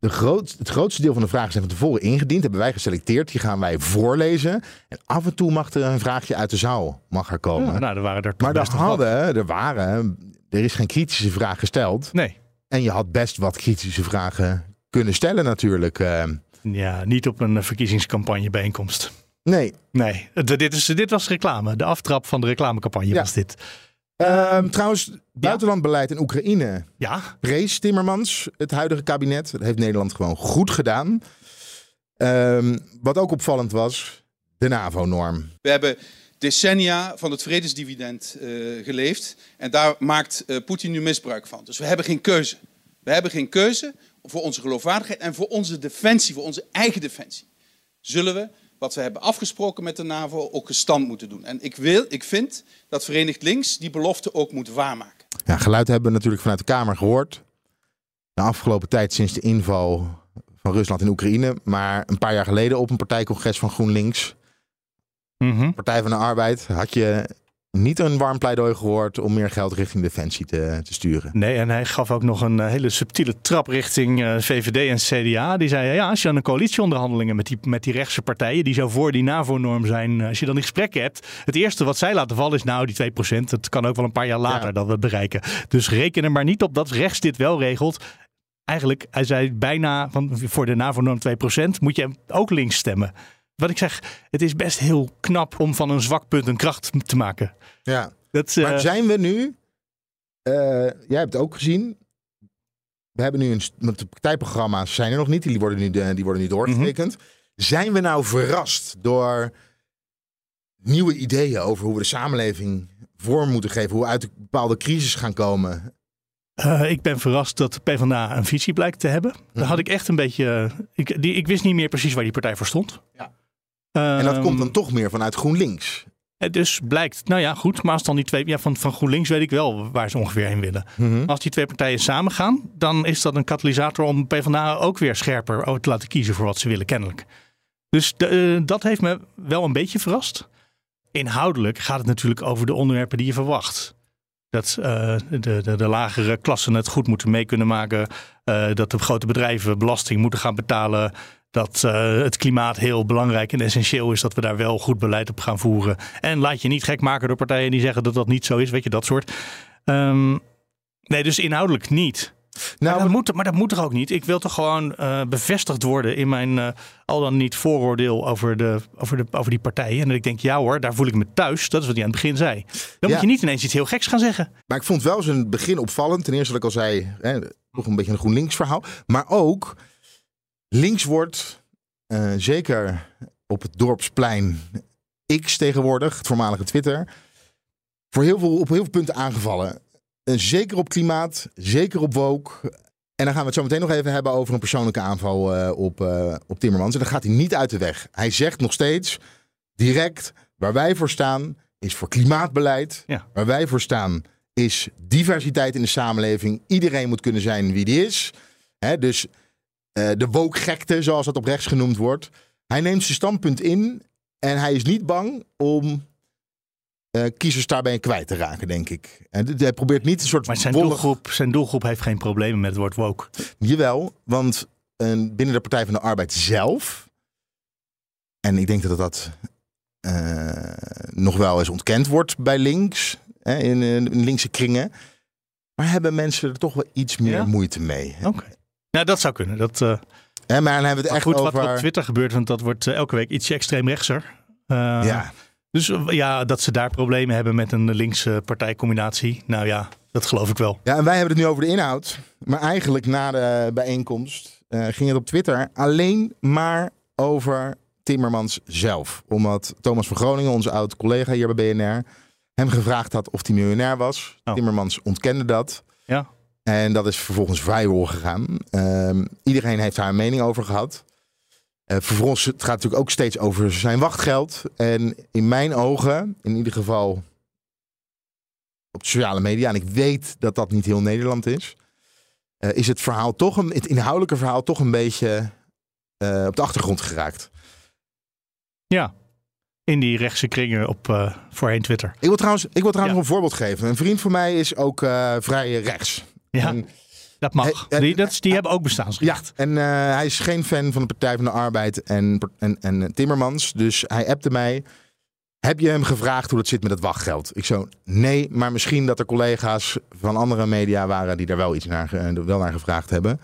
de groot, het grootste deel van de vragen zijn van tevoren ingediend. Hebben wij geselecteerd. Die gaan wij voorlezen. En af en toe mag er een vraagje uit de zaal mag er komen. Ja, nou, er waren er maar er hadden, er waren, er is geen kritische vraag gesteld. Nee. En je had best wat kritische vragen kunnen stellen natuurlijk. Uh, ja, niet op een verkiezingscampagne bijeenkomst. Nee. Nee, dit, is, dit was reclame. De aftrap van de reclamecampagne was dit. Um, trouwens, buitenlandbeleid in Oekraïne. Ja. Prees Timmermans, het huidige kabinet. Dat heeft Nederland gewoon goed gedaan. Um, wat ook opvallend was, de NAVO-norm. We hebben decennia van het vredesdividend uh, geleefd. En daar maakt uh, Poetin nu misbruik van. Dus we hebben geen keuze. We hebben geen keuze voor onze geloofwaardigheid en voor onze defensie, voor onze eigen defensie. Zullen we wat we hebben afgesproken met de NAVO ook gestand moeten doen. En ik, wil, ik vind dat Verenigd Links die belofte ook moet waarmaken. Ja, geluid hebben we natuurlijk vanuit de Kamer gehoord. De afgelopen tijd sinds de inval van Rusland in Oekraïne. Maar een paar jaar geleden op een partijcongres van GroenLinks. Mm Partij van de Arbeid had je niet een warm pleidooi gehoord om meer geld richting Defensie te, te sturen. Nee, en hij gaf ook nog een eh, hele subtiele trap richting uh, eh, VVD en CDA. Die zei, ja, als je aan een coalitieonderhandelingen met die, met die rechtse partijen, die zou voor die NAVO-norm zijn, eh, als je dan die gesprekken hebt, het eerste wat zij laten vallen is, nou, die 2%, dat kan ook wel een paar jaar later ja. dat we het bereiken. Dus reken er maar niet op dat rechts dit wel regelt. Eigenlijk, hij zei bijna, van, voor de NAVO-norm 2%, moet je ook links stemmen wat ik zeg, het is best heel knap om van een zwak punt een kracht te maken. Ja. Dat, uh... Maar zijn we nu, uh, jij hebt ook gezien, we hebben nu een, de partijprogramma's zijn er nog niet, die worden nu, die worden nu doorgetekend. Mhm. Zijn we nou verrast door nieuwe ideeën over hoe we de samenleving vorm moeten geven, hoe we uit een bepaalde crisis gaan komen? Uh, ik ben verrast dat de PvdA een visie blijkt te hebben. Daar mhm. had ik echt een beetje. Ik, die, ik wist niet meer precies waar die partij voor stond. Ja en dat komt dan ehm, toch meer vanuit GroenLinks. Dus blijkt, nou ja, goed. Maar als dan die twee, ja, van, van GroenLinks weet ik wel waar ze ongeveer heen willen. Mhm. Als die twee partijen samen gaan, dan is dat een katalysator om PvdA ook weer scherper te laten kiezen voor wat ze willen, kennelijk. Dus de, uh, dat heeft me wel een beetje verrast. Inhoudelijk gaat het natuurlijk over de onderwerpen die je verwacht. Dat uh, de, de, de, lagere klassen het goed moeten mee kunnen maken. Uh, dat de grote bedrijven belasting moeten gaan betalen dat uh, het klimaat heel belangrijk en essentieel is dat we daar wel goed beleid op gaan voeren. En laat je niet gek maken door partijen die zeggen dat dat niet zo is, weet je, dat soort. Um, nee, dus inhoudelijk niet. Nou, maar, dat moet, maar dat moet er ook niet. Ik wil toch gewoon uh, bevestigd worden in mijn uh, al dan niet vooroordeel over, de, over, de, over die partijen. En dat ik denk, ja hoor, daar voel ik me thuis. Dat is wat hij aan het begin zei. Dan moet je niet ineens iets heel geks gaan zeggen. Maar ik vond wel zijn begin opvallend. Ten eerste, wat ik al zei, hè, nog een beetje een GroenLinks verhaal. Maar ook links wordt, uh, zeker op het dorpsplein X tegenwoordig, het voormalige Twitter, voor heel veel, op heel veel punten aangevallen. Uh, zeker op klimaat, zeker op woke. En dan gaan we het zo meteen nog even hebben over een persoonlijke aanval uh, op, op Timmermans. En dan gaat hij niet uit de weg. Hij zegt nog steeds direct, waar wij voor staan is voor klimaatbeleid. Ja. Waar wij voor staan is diversiteit in de samenleving. Iedereen moet kunnen zijn wie die is. He, dus uh, de woke-gekte, zoals dat op rechts genoemd wordt. Hij neemt zijn standpunt in en hij is niet bang om uh, kiezers daarbij kwijt te raken, denk ik. En hij probeert niet een soort. Maar zijn, doelgroep, zijn doelgroep heeft geen problemen met het woord woke. Jawel, want uh, binnen de Partij van de Arbeid zelf. En ik denk dat dat nog wel eens ontkend wordt bij links, hè, in, in, linkse kringen. Maar hebben mensen er toch wel iets meer ja? moeite mee. Oké. Nou, dat zou kunnen. Dat, uh... ja, maar dan hebben we het echt goed, over... wat op Twitter gebeurt, want dat wordt uh, elke week ietsje extreem rechtser. Uh, ja. Dus ja, dat ze daar problemen hebben met een linkse partijcombinatie. Nou ja, dat geloof ik wel. Ja, en wij hebben het nu over de inhoud. Maar eigenlijk na de bijeenkomst ging het op Twitter alleen maar over Timmermans zelf. Omdat Thomas van Groningen, onze oud collega hier bij BNR, hem gevraagd had of hij miljonair was. Oh. Timmermans ontkende dat. Ja. En dat is vervolgens viral gegaan. Uh, iedereen heeft daar een mening over gehad. Uh, vervolgens het gaat natuurlijk ook steeds over zijn wachtgeld. En in mijn ogen, in ieder geval op de sociale media, en ik weet dat dat niet heel Nederland is, eh, is het verhaal toch een, het inhoudelijke verhaal toch een beetje eh, op de achtergrond geraakt. Ja, in die rechtse kringen op uh, voorheen Twitter. Ik wil trouwens, ik wil trouwens Ja. nog een voorbeeld geven. Een vriend van mij is ook vrij rechts. Ja, En- dat mag. Eh, eh, Die, dat, die hebben ook Ja, bestaansrecht. en eh, hij is geen fan van de Partij van de Arbeid en, en, en Timmermans. Dus hij appte mij. Heb je hem gevraagd hoe het zit met het wachtgeld? Ik zo, nee, maar misschien dat er collega's van andere media waren die daar wel iets naar, ge- wel naar gevraagd hebben.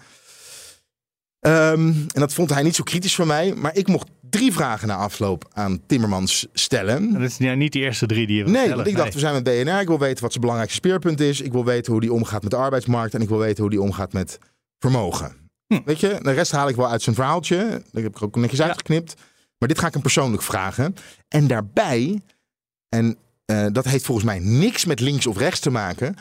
Ehm, en dat vond hij niet zo kritisch van mij. Maar ik mocht drie vragen na afloop aan Timmermans stellen. En dat is ja, niet de eerste drie die je wil Nee, stellen. want ik dacht, we zijn met BNR. Ik wil weten wat zijn belangrijkste speerpunt is. Ik wil weten hoe die omgaat met de arbeidsmarkt. En ik wil weten hoe die omgaat met vermogen. Hm. Weet je, de rest haal ik wel uit zijn verhaaltje. Dat heb ik ook netjes Ja. uitgeknipt. Maar dit ga ik hem persoonlijk vragen. En daarbij, en eh, dat heeft volgens mij niks met links of rechts te maken.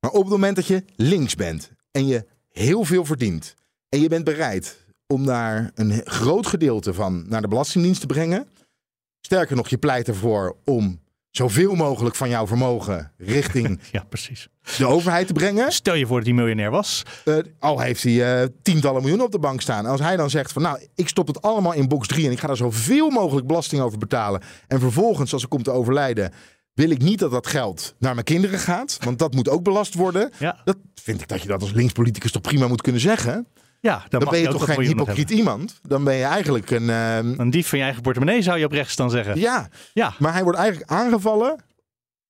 Maar op het moment dat je links bent en je heel veel verdient. En je bent bereid om daar een groot gedeelte van naar de Belastingdienst te brengen. Sterker nog, je pleit ervoor om zoveel mogelijk van jouw vermogen richting Ja, precies. de overheid te brengen. Stel je voor dat hij miljonair was. Eh, al heeft hij eh, tientallen miljoenen op de bank staan. Als hij dan zegt van nou, ik stop het allemaal in box 3 en ik ga daar zoveel mogelijk belasting over betalen. En vervolgens, als ik kom te overlijden, wil ik niet dat dat geld naar mijn kinderen gaat. Want dat moet ook belast worden. Ja, Dat vind ik dat je dat als linkspoliticus toch prima moet kunnen zeggen. Ja dan, ben je toch dat geen hypocriet iemand. Dan ben je eigenlijk een... ehm. Een dief van je eigen portemonnee zou je op rechts dan zeggen. ja, Ja. maar hij wordt eigenlijk aangevallen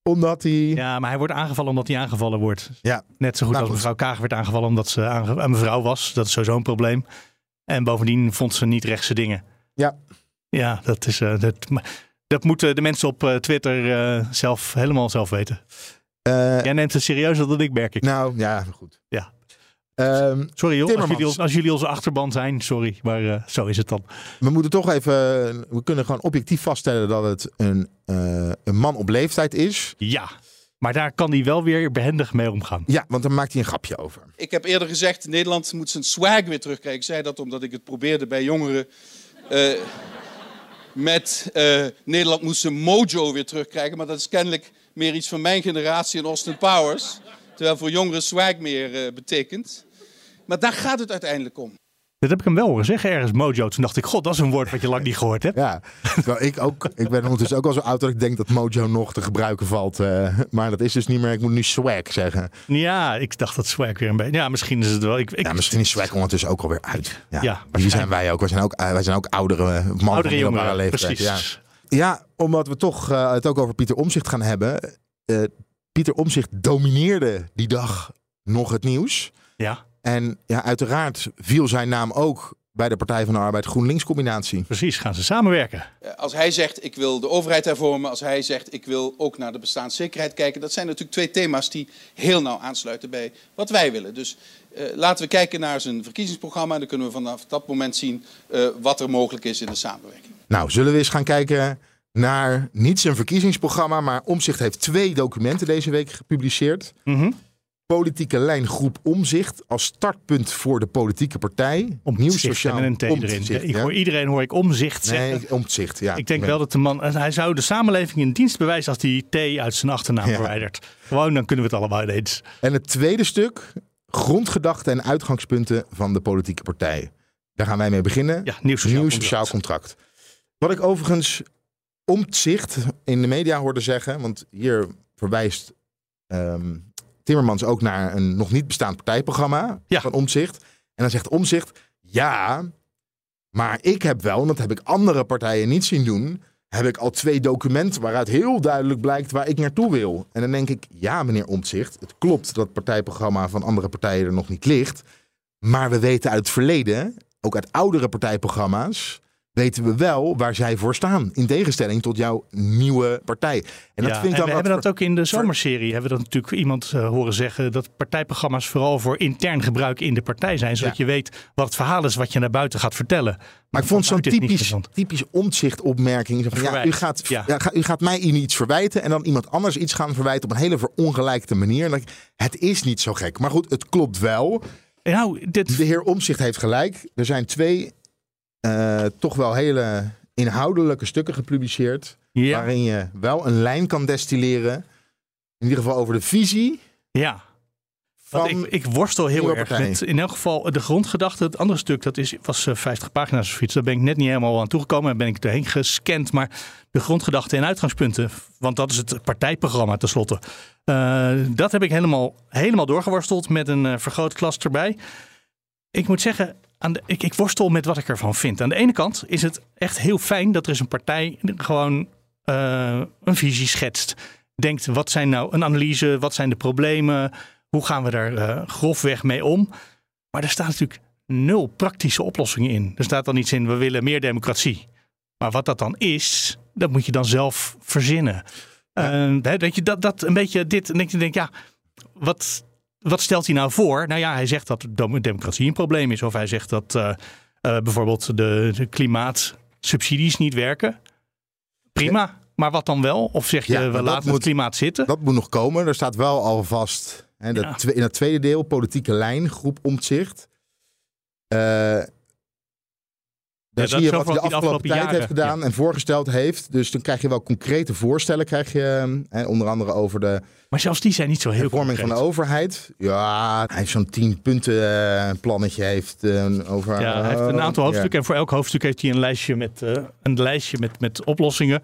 omdat hij... Ja, maar hij wordt aangevallen omdat hij aangevallen wordt. Ja. Net zo goed Nou, als goed. mevrouw Kaag werd aangevallen omdat ze aange- een mevrouw was. Dat is sowieso een probleem. En bovendien vond ze niet rechtse dingen. Ja. Ja, dat is... eh, dat, dat moeten de mensen op eh, Twitter eh, zelf helemaal zelf weten. Eh, Jij neemt het serieuzer dan ik, merk ik. Nou, ja, goed. Ja. Ehm, Sorry joh, als jullie, als jullie onze achterban zijn, sorry. Maar eh, zo is het dan. we moeten toch even... We kunnen gewoon objectief vaststellen dat het een, eh, een man op leeftijd is. Ja, maar daar kan hij wel weer behendig mee omgaan. Ja, want dan maakt hij een grapje over. Ik heb eerder gezegd, Nederland moet zijn swag weer terugkrijgen. Ik zei dat omdat ik het probeerde bij jongeren. eh, met eh, Nederland moest zijn mojo weer terugkrijgen. Maar dat is kennelijk meer iets van mijn generatie en Austin Powers. Terwijl voor jongeren swag meer eh, betekent. Maar daar gaat het uiteindelijk om. Dat heb ik hem wel horen zeggen ergens, mojo. Toen dacht ik, god, dat is een woord wat je lang niet gehoord hebt. Ja, ik ook. Ik ben ondertussen ook al zo oud dat ik denk dat Mojo nog te gebruiken valt. eh, maar dat is dus niet meer. Ik moet nu swag zeggen. Ja, ik dacht dat swag weer een beetje... Ja, misschien is het wel... Ik, ik, Ja, misschien is swag ondertussen ook alweer uit. Ja, Ja, zijn wij ook. Wij zijn ook, eh, wij zijn ook oudere mannen van Oudere jongeren, leeftijd. precies. Ja. ja, omdat we toch eh, het ook over Pieter Omzicht gaan hebben. Eh, Pieter Omzicht domineerde die dag nog het nieuws. Ja, En ja, uiteraard viel zijn naam ook bij de Partij van de Arbeid GroenLinks combinatie. precies. Gaan ze samenwerken. Eh, Als hij zegt, ik wil de overheid hervormen. Als hij zegt, ik wil ook naar de bestaanszekerheid kijken. Dat zijn natuurlijk twee thema's die heel nauw aansluiten bij wat wij willen. Dus eh, laten we kijken naar zijn verkiezingsprogramma. En dan kunnen we vanaf dat moment zien eh, wat er mogelijk is in de samenwerking. Nou, zullen we eens gaan kijken naar niet zijn verkiezingsprogramma, maar Omzicht heeft twee documenten deze week gepubliceerd. Mhm. Politieke lijngroep Omzicht als startpunt voor de politieke partij. Nieuw sociaal en een T erin. Omtzigt, Ik hoor, iedereen hoor ik omzicht zeggen. Nee, Omtzigt, ja. Ik denk wel dat de man... Hij zou de samenleving in dienst bewijzen als die T uit zijn achternaam Ja. verwijdert. Gewoon, dan kunnen we het allemaal eens. En het tweede stuk, grondgedachten en uitgangspunten van de politieke partij. Daar gaan wij mee beginnen. Ja, nieuw sociaal Nieuw contract. sociaal contract. Wat ik overigens omzicht in de media hoorde zeggen, want hier verwijst ehm, Timmermans ook naar een nog niet bestaand partijprogramma Ja. van Omzicht. En dan zegt Omzicht, ja, maar ik heb wel, en dat heb ik andere partijen niet zien doen, heb ik al twee documenten waaruit heel duidelijk blijkt waar ik naartoe wil. En dan denk ik, ja meneer Omtzigt, het klopt dat het partijprogramma van andere partijen er nog niet ligt. Maar we weten uit het verleden, ook uit oudere partijprogramma's, weten we wel waar zij voor staan. In tegenstelling tot jouw nieuwe partij. En dat Ja, vind ik en dan we hebben dat ook in de zomerserie. Hebben we dat natuurlijk iemand eh, horen zeggen dat partijprogramma's vooral voor intern gebruik in de partij zijn, zodat Ja. je weet wat het verhaal is wat je naar buiten gaat vertellen. Maar ik vond zo'n typisch, typisch omzicht-opmerking. Zo van, Ja, u, gaat, Ja. u gaat mij iets verwijten en dan iemand anders iets gaan verwijten op een hele verongelijkte manier. Ik, het is niet zo gek. Maar goed, het klopt wel. Nou, dit, De heer Omzicht heeft gelijk. Er zijn twee eh, toch wel hele inhoudelijke stukken gepubliceerd. ja, Waarin je wel een lijn kan destilleren in ieder geval over de visie Ja. van... Ik, ik worstel heel erg met in elk geval de grondgedachte. Het andere stuk dat is, was eh, 50 pagina's of iets. Daar ben ik net niet helemaal aan toegekomen. Daar ben ik erheen gescand. Maar de grondgedachten en uitgangspunten, want dat is het partijprogramma tenslotte. eh, dat heb ik helemaal, helemaal doorgeworsteld met een eh, vergrootglas erbij. Ik moet zeggen, aan de, ik, ik worstel met wat ik ervan vind. Aan de ene kant is het echt heel fijn dat er is een partij gewoon eh, een visie schetst. Denkt, wat zijn nou een analyse, wat zijn de problemen, hoe gaan we daar eh, grofweg mee om? Maar er staat natuurlijk nul praktische oplossingen in. Er staat dan iets in, we willen meer democratie. Maar wat dat dan is, dat moet je dan zelf verzinnen. Eh, hè, dat je dat, dat een beetje dit, en ik denk, ja, wat, wat stelt hij nou voor? Nou ja, hij zegt dat de democratie een probleem is. Of hij zegt dat eh, eh, bijvoorbeeld de, de klimaatsubsidies niet werken. Prima, maar wat dan wel? Of zeg je, Ja, we laten moet- het klimaat zitten? Dat moet nog komen. Er staat wel al vast hè, dat Ja. in het tweede deel, politieke lijn, groep omzicht. Eh daar dat zie je wat hij de afgelopen tijd afgelopen heeft gedaan en voorgesteld heeft. Dus dan krijg je wel concrete voorstellen. Krijg je, hè, onder andere over de Maar zelfs die zijn niet zo heel hervorming van de overheid. Ja, hij heeft zo'n tien punten eh, plannetje heeft eh, over. Ja, hij heeft een aantal Ja. hoofdstukken. En voor elk hoofdstuk heeft hij een lijstje met, eh, een lijstje met, met oplossingen.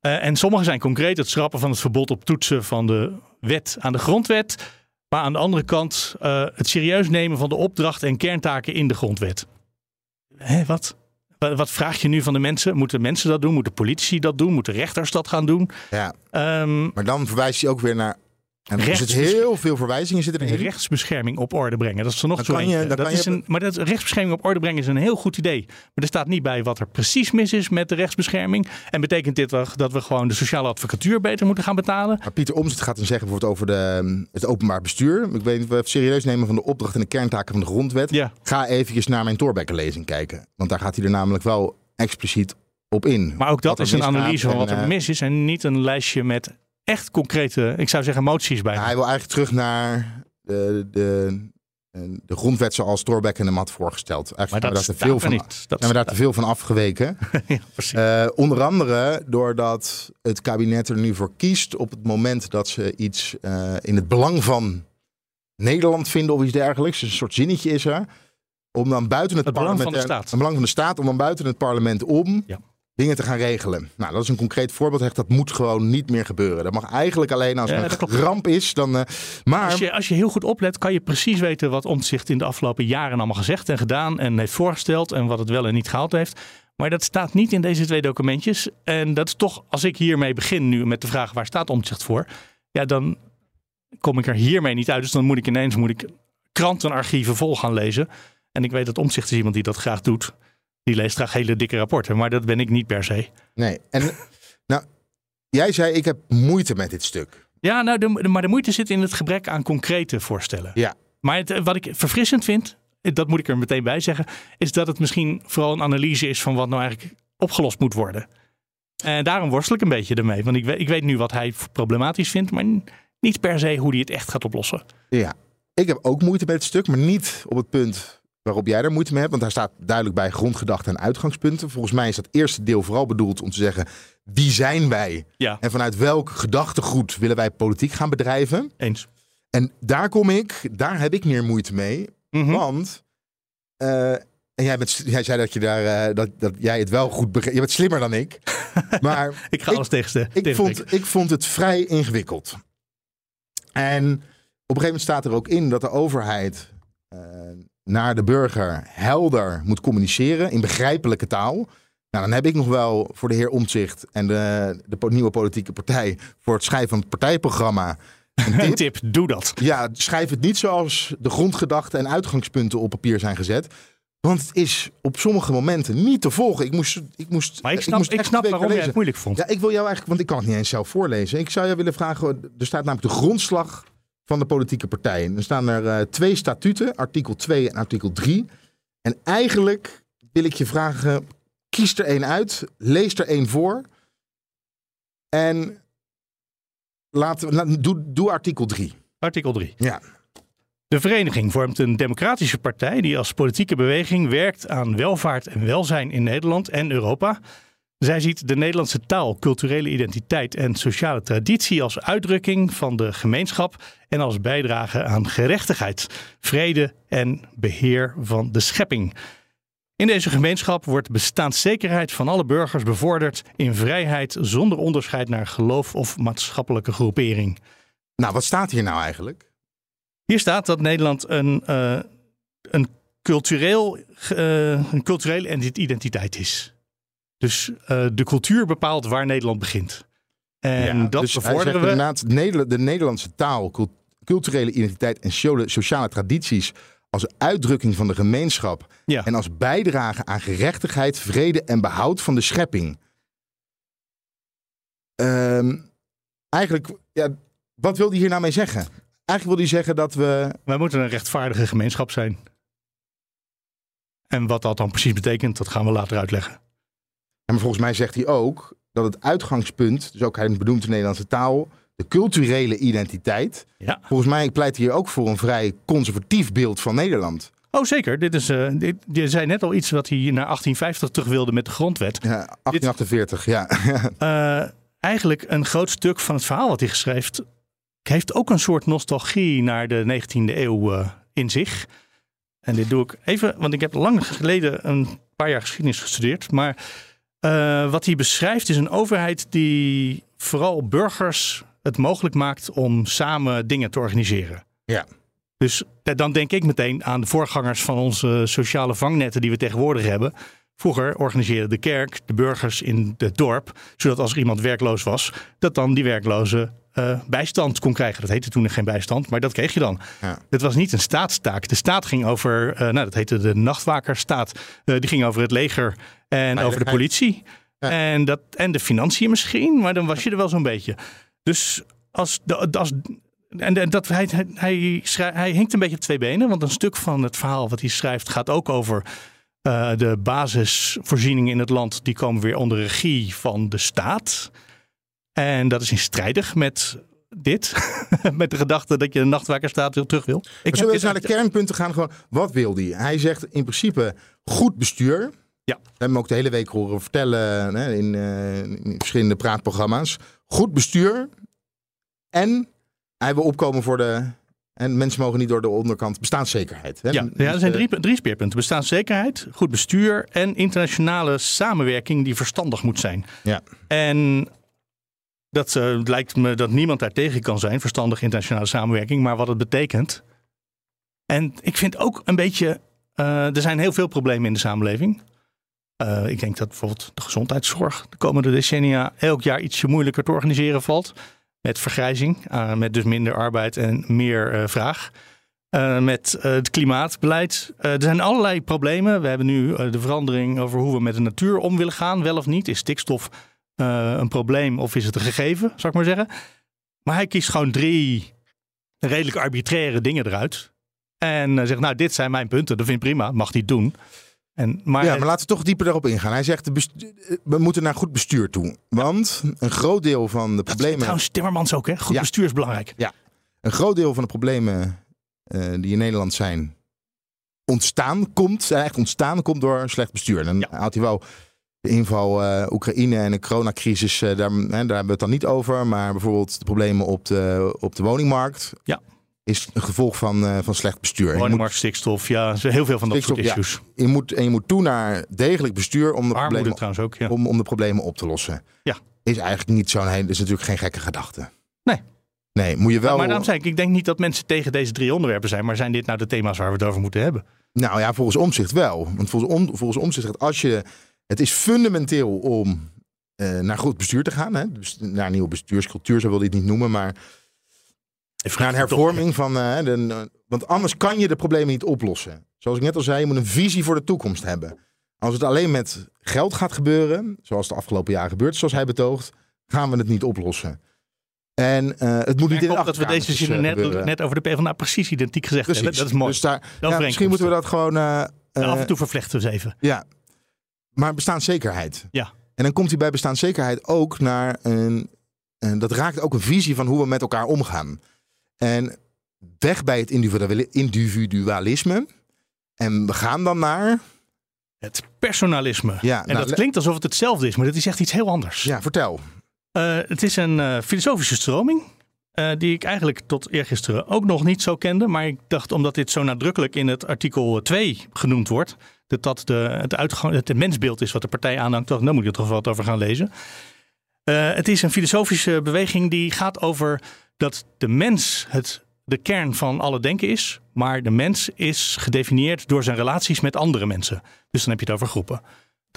Eh, en sommige zijn concreet. Het schrappen van het verbod op toetsen van de wet aan de grondwet. Maar aan de andere kant eh, het serieus nemen van de opdracht en kerntaken in de grondwet. Hé, wat? Wa- Wat vraag je nu van de mensen? Moeten mensen dat doen? Moeten politici dat doen? Moeten rechters dat gaan doen? Ja, Ehm, maar dan verwijst hij ook weer naar. En er zitten Rechtsbes- heel veel verwijzingen zitten erin. rechtsbescherming op orde brengen. Dat is er nog zo een, maar dat rechtsbescherming op orde brengen is een heel goed idee. Maar er staat niet bij wat er precies mis is met de rechtsbescherming. En betekent dit wel dat we gewoon de sociale advocatuur beter moeten gaan betalen? Maar Pieter Omtzigt gaat dan zeggen bijvoorbeeld over de, het openbaar bestuur. Ik weet niet, we het serieus nemen van de opdracht en de kerntaken van de grondwet. Ja. Ga eventjes naar mijn Thorbecke-lezing kijken. Want daar gaat hij er namelijk wel expliciet op in. Maar ook dat is een analyse van wat er eh, mis is. En niet een lijstje met echt concrete, ik zou zeggen, moties bij. Hij wil eigenlijk terug naar de, de, de grondwet zoals Thorbecke hem had voorgesteld. maar Eigenlijk dat zijn we daar te er veel van, niet. Dat zijn we daar te veel van afgeweken. ja. Eh, onder andere doordat het kabinet er nu voor kiest op het moment dat ze iets eh, in het belang van Nederland vinden of iets dergelijks. Dus een soort zinnetje is er. Om dan buiten het, Het belang parlement. van de staat. Het belang van de staat, om dan buiten het parlement om Ja. Dingen te gaan regelen. Nou, dat is een concreet voorbeeld. Dat moet gewoon niet meer gebeuren. Dat mag eigenlijk alleen als er een ramp is. Dan, eh, maar Als je, als je heel goed oplet, kan je precies weten wat Omtzigt in de afgelopen jaren allemaal gezegd en gedaan en heeft voorgesteld en wat het wel en niet gehaald heeft. Maar dat staat niet in deze twee documentjes. En dat is toch, als ik hiermee begin nu met de vraag waar staat Omtzigt voor, ja, dan kom ik er hiermee niet uit. Dus dan moet ik ineens moet ik krantenarchieven vol gaan lezen. En ik weet dat Omtzigt is iemand die dat graag doet. Die leest graag hele dikke rapporten, maar dat ben ik niet per se. nee. En nou, jij zei ik heb moeite met dit stuk. Ja, nou, de, de- maar de moeite zit in het gebrek aan concrete voorstellen. Ja. Maar het, wat ik verfrissend vind, dat moet ik er meteen bij zeggen, is dat het misschien vooral een analyse is van wat nou eigenlijk opgelost moet worden. En daarom worstel ik een beetje ermee. Want ik weet, ik weet nu wat hij problematisch vindt, maar niet per se hoe hij het echt gaat oplossen. Ja, ik heb ook moeite met het stuk, maar niet op het punt waarop jij er moeite mee hebt. Want daar staat duidelijk bij grondgedachten en uitgangspunten. Volgens mij is dat eerste deel vooral bedoeld om te zeggen: wie zijn wij? Ja, En vanuit welk gedachtegoed willen wij politiek gaan bedrijven? eens. En daar kom ik, daar heb ik meer moeite mee. Mhm. Want. eh, en jij, bent, jij zei dat, je daar, eh, dat, dat jij het wel goed begreep. Je bent slimmer dan ik. Maar Ik ga Ik- alles tegen ik vond, ik vond het vrij ingewikkeld. En op een gegeven moment staat er ook in dat de overheid eh, naar de burger helder moet communiceren in begrijpelijke taal. Nou, dan heb ik nog wel voor de heer Omtzigt en de, de nieuwe politieke partij voor het schrijven van het partijprogramma een Een tip. tip, doe dat. Ja, schrijf het niet zoals de grondgedachten en uitgangspunten op papier zijn gezet. Want het is op sommige momenten niet te volgen. Ik moest, ik moest, Maar ik snap, moest ik echt snap waarom jij lezen. het moeilijk vond. Ja, ik wil jou eigenlijk, want ik kan het niet eens zelf voorlezen. Ik zou jou willen vragen, er staat namelijk de grondslag van de politieke partijen. Er staan er eh, twee statuten, artikel 2 en artikel 3. En eigenlijk wil ik je vragen, kies er één uit, lees er één voor. En laat, laat- doe, doe artikel 3. Artikel 3. Ja. De vereniging vormt een democratische partij die als politieke beweging werkt aan welvaart en welzijn in Nederland en Europa. Zij ziet de Nederlandse taal, culturele identiteit en sociale traditie als uitdrukking van de gemeenschap en als bijdrage aan gerechtigheid, vrede en beheer van de schepping. In deze gemeenschap wordt bestaanszekerheid van alle burgers bevorderd in vrijheid zonder onderscheid naar geloof of maatschappelijke groepering. Nou, wat staat hier nou eigenlijk? Hier staat dat Nederland een, uh, een, cultureel, uh, een culturele identiteit is. Dus uh, de cultuur bepaalt waar Nederland begint. En ja, dat dus bevorderen we. Inderdaad, de Nederlandse taal, culturele identiteit en sociale tradities als uitdrukking van de gemeenschap ja. en als bijdrage aan gerechtigheid, vrede en behoud van de schepping. Um, eigenlijk, ja, wat wil hij hier nou mee zeggen? Eigenlijk wil hij zeggen dat we. Wij moeten een rechtvaardige gemeenschap zijn. En wat dat dan precies betekent, dat gaan we later uitleggen. Maar volgens mij zegt hij ook dat het uitgangspunt, dus ook hij benoemt de Nederlandse taal, de culturele identiteit. Ja. Volgens mij pleit hij hier ook voor een vrij conservatief beeld van Nederland. Oh, zeker. Dit is, uh, dit, je zei net al iets wat hij naar 1850 terug wilde met de grondwet. Ja, 1848, ja. uh, eigenlijk een groot stuk van het verhaal wat hij geschreven heeft ook een soort nostalgie naar de 19e eeuw uh, in zich. En dit doe ik even, want ik heb lang geleden een paar jaar geschiedenis gestudeerd. Maar wat hij beschrijft is een overheid die vooral burgers het mogelijk maakt om samen dingen te organiseren. Ja. Dus dan denk ik meteen aan de voorgangers van onze sociale vangnetten die we tegenwoordig hebben. Vroeger organiseerde de kerk de burgers in het dorp, zodat als er iemand werkloos was, dat dan die werkloze uh, bijstand kon krijgen. Dat heette toen nog geen bijstand, maar dat kreeg je dan. Ja. Het was niet een staatstaak. De staat ging over, uh, nou dat heette de nachtwakerstaat. Uh, die ging over het leger en over de politie. Ja. En, dat, en de financiën misschien, maar dan was je er wel zo'n beetje. Dus als, als en dat, hij, hij, hij hinkt een beetje op twee benen. Want een stuk van het verhaal wat hij schrijft gaat ook over uh, de basisvoorzieningen in het land. Die komen weer onder regie van de staat. En dat is in strijdig met dit. met de gedachte dat je de nachtwakerstaat weer terug wil. Ik zullen we eens naar de kernpunten gaan? Gewoon, wat wil hij? Hij zegt in principe goed bestuur. Ja. We hebben hem ook de hele week horen vertellen hè, in, uh, in verschillende praatprogramma's goed bestuur en hij wil opkomen voor de. En mensen mogen niet door de onderkant bestaanszekerheid. Hè? Ja, ja, er zijn drie, drie speerpunten: bestaanszekerheid, goed bestuur en internationale samenwerking die verstandig moet zijn. Ja. En dat uh, lijkt me dat niemand daar tegen kan zijn, verstandig internationale samenwerking, maar wat het betekent. En ik vind ook een beetje. Uh, er zijn heel veel problemen in de samenleving. Uh, ik denk dat bijvoorbeeld de gezondheidszorg de komende decennia elk jaar ietsje moeilijker te organiseren valt. Met vergrijzing, uh, met dus minder arbeid en meer uh, vraag. met het klimaatbeleid. er zijn allerlei problemen. We hebben nu de verandering over hoe we met de natuur om willen gaan, wel of niet. Is stikstof een probleem of is het een gegeven, zou ik maar zeggen. Maar hij kiest gewoon drie redelijk arbitraire dingen eruit. En zegt, nou, dit zijn mijn punten. Dat vind ik prima, mag hij doen. En, maar ja, maar laten we toch dieper daarop ingaan. Hij zegt, we moeten naar goed bestuur toe. Want een groot deel van de problemen... trouwens Timmermans ook, hè? Goed bestuur is belangrijk. Ja, een groot deel van de problemen uh, die in Nederland zijn ontstaan, komt, eigenlijk ontstaan, komt door slecht bestuur. Dan ja. had hij wel de inval uh, Oekraïne en de coronacrisis, uh, daar, hè, daar hebben we het dan niet over. Maar bijvoorbeeld de problemen op de, op de woningmarkt. Ja is een gevolg van, uh, van slecht bestuur. Woningmarkt, stikstof, ja, heel veel van dat soort issues. Ja. Je moet, en je moet toe naar degelijk bestuur om de, problemen, trouwens ook, ja. om, om de problemen op te lossen. Ja. Is eigenlijk niet zo'n is natuurlijk geen gekke gedachte. Nee. Nee, moet je wel. Maar, maar daarom zei ik, ik denk niet dat mensen tegen deze drie onderwerpen zijn, maar zijn dit nou de thema's waar we het over moeten hebben? Nou ja, volgens omzicht wel. Want volgens, om, volgens omzicht, als je. Het is fundamenteel om uh, naar goed bestuur te gaan. Hè? Dus naar nieuwe bestuurscultuur, zo wil je het niet noemen. Maar naar een hervorming van. Uh, de, want anders kan je de problemen niet oplossen. Zoals ik net al zei, je moet een visie voor de toekomst hebben. Als het alleen met geld gaat gebeuren, zoals de afgelopen jaren gebeurt, zoals hij betoogt, gaan we het niet oplossen. En uh, het moet niet in de dat we deze zin net, net over de PvdA precies identiek gezegd hebben. Dat is mooi. Dus daar, ja, misschien moeten we dat gewoon... Uh, af en toe vervlechten we eens even. Ja, maar bestaanszekerheid. Ja. En dan komt hij bij bestaanszekerheid ook naar een... En dat raakt ook een visie van hoe we met elkaar omgaan. En weg bij het individualisme. En we gaan dan naar Het personalisme. Ja, en nou, dat klinkt alsof het hetzelfde is, maar dat is echt iets heel anders. Ja, vertel. Eh, het is een eh, filosofische stroming. eh, die ik eigenlijk tot eergisteren ook nog niet zo kende. Maar ik dacht, omdat dit zo nadrukkelijk in het artikel 2 genoemd wordt. dat dat de, het, uitgang, het mensbeeld is wat de partij aanhangt. dacht Dan moet ik er toch wat over gaan lezen. Het is een filosofische beweging die gaat over dat de mens het, de kern van alle denken is. Maar de mens is gedefinieerd door zijn relaties met andere mensen. Dus dan heb je het over groepen.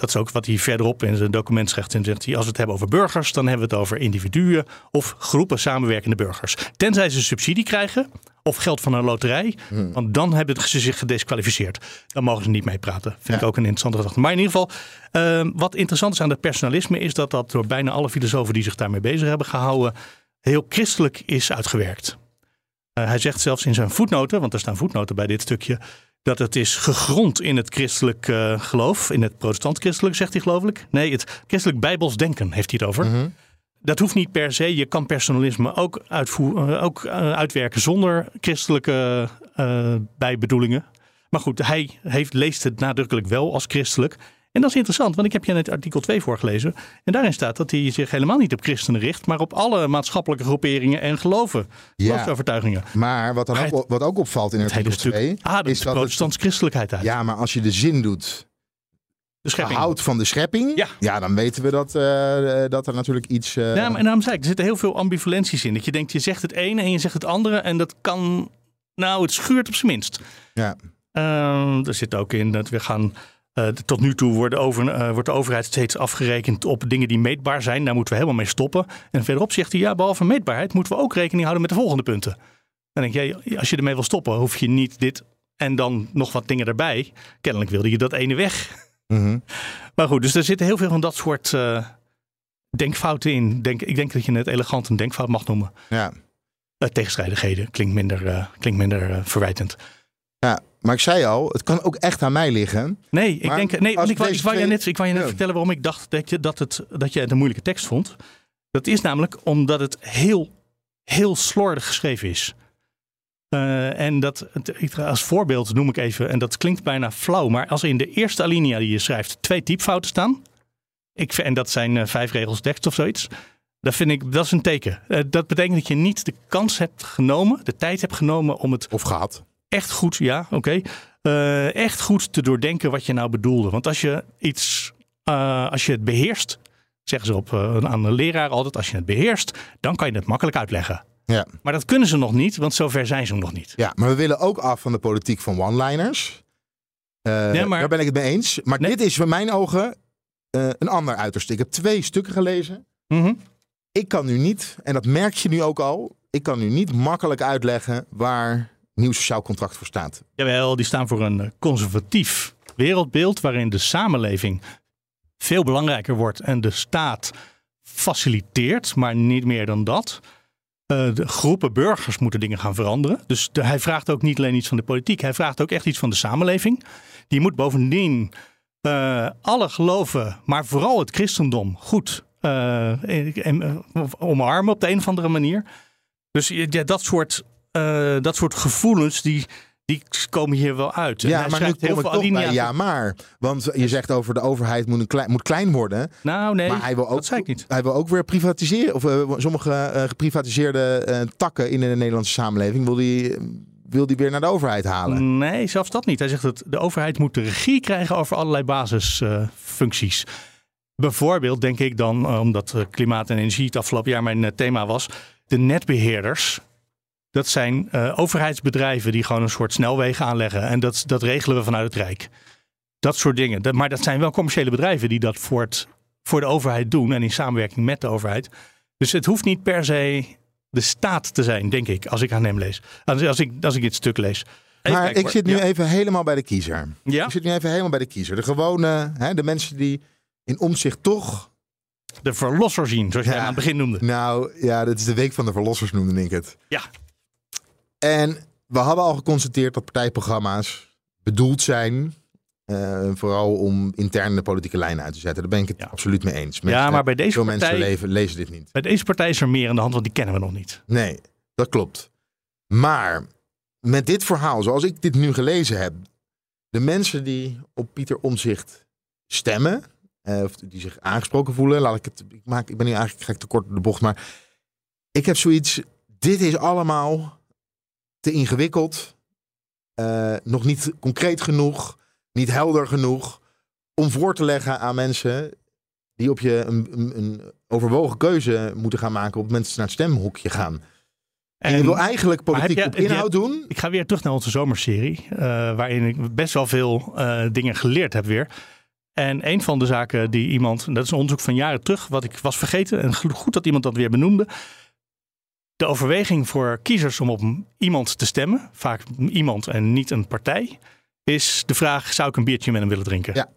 Dat is ook wat hij verderop in zijn document zegt. En zegt hij, als we het hebben over burgers, dan hebben we het over individuen of groepen samenwerkende burgers. Tenzij ze subsidie krijgen of geld van een loterij, want dan hebben ze zich gedesqualificeerd. Dan mogen ze niet meepraten. Vind ik ook een interessante gedachte. Maar in ieder geval, eh, wat interessant is aan het personalisme, is dat dat door bijna alle filosofen die zich daarmee bezig hebben gehouden, heel christelijk is uitgewerkt. Eh, hij zegt zelfs in zijn voetnoten, want er staan voetnoten bij dit stukje, dat het is gegrond in het christelijk eh, geloof, in het protestant-christelijk, zegt hij geloof ik. Nee, het christelijk bijbels denken heeft hij het over. Mhm. Dat hoeft niet per se. Je kan personalisme ook, uitvoer, eh, ook uitwerken zonder christelijke bijbedoelingen. Maar goed, hij heeft, leest het nadrukkelijk wel als christelijk. En dat is interessant, want ik heb je net artikel 2 voorgelezen. En daarin staat dat hij zich helemaal niet op christenen richt, maar op alle maatschappelijke groeperingen en geloven. Ja. Geloofsovertuigingen. Maar wat, dan Maar ook, wat ook opvalt in artikel stuk 2... ademt is de dat het- protestants-christelijkheid uit. Ja, maar als je de zin doet, de schepping. houdt van de schepping... Ja. dan weten we dat, eh, dat er natuurlijk iets... eh, Ja, maar en daarom zei ik, er zitten heel veel ambivalenties in. Dat je denkt, je zegt het ene en je zegt het andere. En dat kan, nou, het schuurt op zijn minst. ja. Ehm, er zit ook in dat we gaan. Eh, tot nu toe wordt de, over, eh, wordt de overheid steeds afgerekend op dingen die meetbaar zijn. Daar moeten we helemaal mee stoppen. En verderop zegt hij, ja, behalve meetbaarheid moeten we ook rekening houden met de volgende punten. Dan denk je, als je ermee wil stoppen, hoef je niet dit en dan nog wat dingen erbij. Kennelijk wilde je dat ene weg. Mhm. Maar goed, dus er zitten heel veel van dat soort eh, denkfouten in. Denk, ik denk dat je het elegant een denkfout mag noemen. ja. Tegenstrijdigheden klinkt minder, klinkt minder verwijtend. Ja, maar ik zei al, het kan ook echt aan mij liggen. Nee, ik Maar denk. Nee, want ik, wou, deze ik wou je net, ik wou je net Ja. vertellen waarom ik dacht dat je, dat, het, dat je het een moeilijke tekst vond. Dat is namelijk omdat het heel, heel slordig geschreven is. Eh, en dat, als voorbeeld noem ik even, en dat klinkt bijna flauw, maar als in de eerste alinea die je schrijft twee typfouten staan, ik, en dat zijn eh, vijf regels tekst of zoiets, dat vind ik, dat is een teken. Eh, dat betekent dat je niet de kans hebt genomen, de tijd hebt genomen om het Of gehad. Echt goed, ja, oké. Eh, echt goed te doordenken wat je nou bedoelde. Want als je iets, eh, als je het beheerst, zeggen ze op, eh, aan de leraar altijd, als je het beheerst, dan kan je het makkelijk uitleggen. Ja. Maar dat kunnen ze nog niet, want zover zijn ze nog niet. ja, maar we willen ook af van de politiek van one-liners. Nee, maar- Daar ben ik het mee eens. Maar Nee. dit is voor mijn ogen een ander uiterste. Ik heb twee stukken gelezen. Mhm. Ik kan nu niet, en dat merk je nu ook al, ik kan nu niet makkelijk uitleggen waar nieuw sociaal contract voor staat. Jawel, die staan voor een eh, conservatief wereldbeeld waarin de samenleving veel belangrijker wordt en de staat faciliteert, maar niet meer dan dat. Eh, de groepen burgers moeten dingen gaan veranderen. Dus hij vraagt ook niet alleen iets van de politiek, hij vraagt ook echt iets van de samenleving. Die moet bovendien eh, alle geloven, maar vooral het christendom, goed en- en, omarmen op de een of andere manier. Dus ja, dat, soort, eh, dat soort gevoelens, die, die komen hier wel uit. Ja, maar nu kom ik toch bij ja maar. Want je zegt over de overheid moet, een klein, moet klein worden. Nou, nee, maar hij wil, ook, dat zei ik niet. hij wil ook weer privatiseren. Of eh, sommige eh, geprivatiseerde takken in de Nederlandse samenleving wil die, wil die weer naar de overheid halen. Nee, zelfs dat niet. Hij zegt dat de overheid moet de regie krijgen over allerlei basisfuncties. Bijvoorbeeld denk ik dan, omdat klimaat en energie het afgelopen jaar mijn thema was, de netbeheerders. Dat zijn eh, overheidsbedrijven die gewoon een soort snelwegen aanleggen. En dat, dat regelen we vanuit het Rijk. Dat soort dingen. Dat- maar dat zijn wel commerciële bedrijven die dat voor, het, voor de overheid doen. En in samenwerking met de overheid. Dus het hoeft niet per se de staat te zijn, denk ik, als ik aan hem lees. Als, als, ik, als ik dit stuk lees. Even maar kijken ik zit nu Ja. even helemaal bij de kiezer. Ja? Ik zit nu even helemaal bij de kiezer. De gewone, hè, de mensen die in omzicht toch... de verlosser zien, zoals jij Ja. aan het begin noemde. Nou ja, dit is de week van de verlossers noemde ik het. Ja. En we hadden al geconstateerd dat partijprogramma's bedoeld zijn... eh, vooral om interne politieke lijnen uit te zetten. Daar ben ik het Ja. absoluut mee eens. Ja, maar bij deze veel mensen partij- leven, lezen dit niet. Bij deze partij is er meer aan de hand, want die kennen we nog niet. Nee, dat klopt. Maar met dit verhaal, zoals ik dit nu gelezen heb, de mensen die op Pieter Omzicht stemmen, eh, of die zich aangesproken voelen, laat ik het, ik, maak, ik ben nu eigenlijk ga ik te kort door de bocht, maar ik heb zoiets, dit is allemaal te ingewikkeld, eh, nog niet concreet genoeg, niet helder genoeg om voor te leggen aan mensen die op je een, een, een overwogen keuze moeten gaan maken op het moment dat ze naar het stemhokje gaan. En, je wil eigenlijk politiek je- op je- inhoud doen. Ik ga weer terug naar onze zomerserie, eh, waarin ik best wel veel eh, dingen geleerd heb weer. En een van de zaken die iemand, dat is een onderzoek van jaren terug, wat ik was vergeten, en goed dat iemand dat weer benoemde. De overweging voor kiezers om op iemand te stemmen, vaak iemand en niet een partij, is de vraag: zou ik een biertje met hem willen drinken? Ja.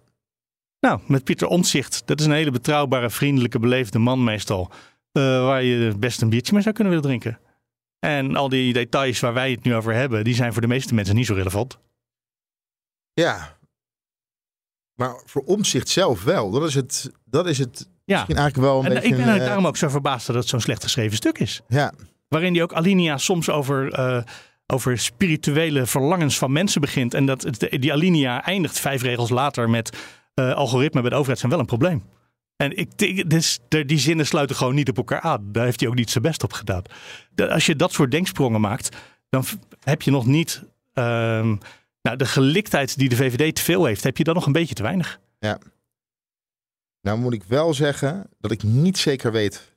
Nou, met Pieter Omtzigt, dat is een hele betrouwbare, vriendelijke, beleefde man meestal, eh, waar je best een biertje mee zou kunnen willen drinken. En al die details waar wij het nu over hebben, die zijn voor de meeste mensen niet zo relevant. Ja. Maar voor omzicht zelf wel. Dat is het, dat is het Ja, misschien eigenlijk wel een en beetje... ik ben er eh, daarom ook zo verbaasd dat het zo'n slecht geschreven stuk is. Ja, Waarin die ook alinea soms over, eh, over spirituele verlangens van mensen begint. En dat die alinea eindigt vijf regels later met eh algoritme bij de overheid zijn wel een probleem. En ik, dus, die zinnen sluiten gewoon niet op elkaar aan. Daar heeft hij ook niet zijn best op gedaan. Als je dat soort denksprongen maakt, dan heb je nog niet ehm, nou, de geliktheid die de VVD te veel heeft, heb je dan nog een beetje te weinig. nou moet ik wel zeggen dat ik niet zeker weet...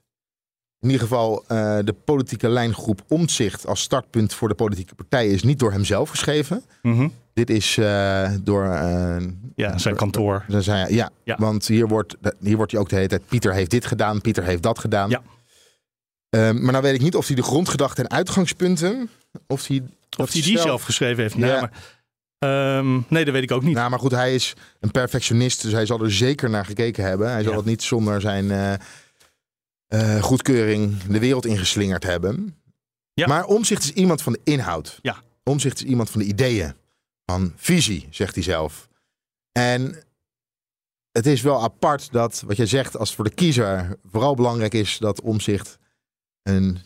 In ieder geval, eh, de politieke lijngroep Omtzigt als startpunt voor de politieke partijen is niet door hemzelf geschreven. Mhm. Dit is eh, door... eh, Ja, zijn kantoor. Dan zei hij, ja, Ja. want hier wordt, hier wordt hij ook de hele tijd... Pieter heeft dit gedaan, Pieter heeft dat gedaan. Ja. Ehm, maar nou weet ik niet of hij de grondgedachten en uitgangspunten... Of hij, Of hij die zelf geschreven heeft. Nou, Ja. maar, ehm, nee, dat weet ik ook niet. Nou, maar goed, hij is een perfectionist, dus hij zal er zeker naar gekeken hebben. Hij zal Ja. het niet zonder zijn eh, goedkeuring de wereld ingeslingerd hebben. Ja. Maar Omzicht is iemand van de inhoud. Ja. Omzicht is iemand van de ideeën, van visie, zegt hij zelf. En het is wel apart dat, wat jij zegt, als voor de kiezer vooral belangrijk is dat Omzicht een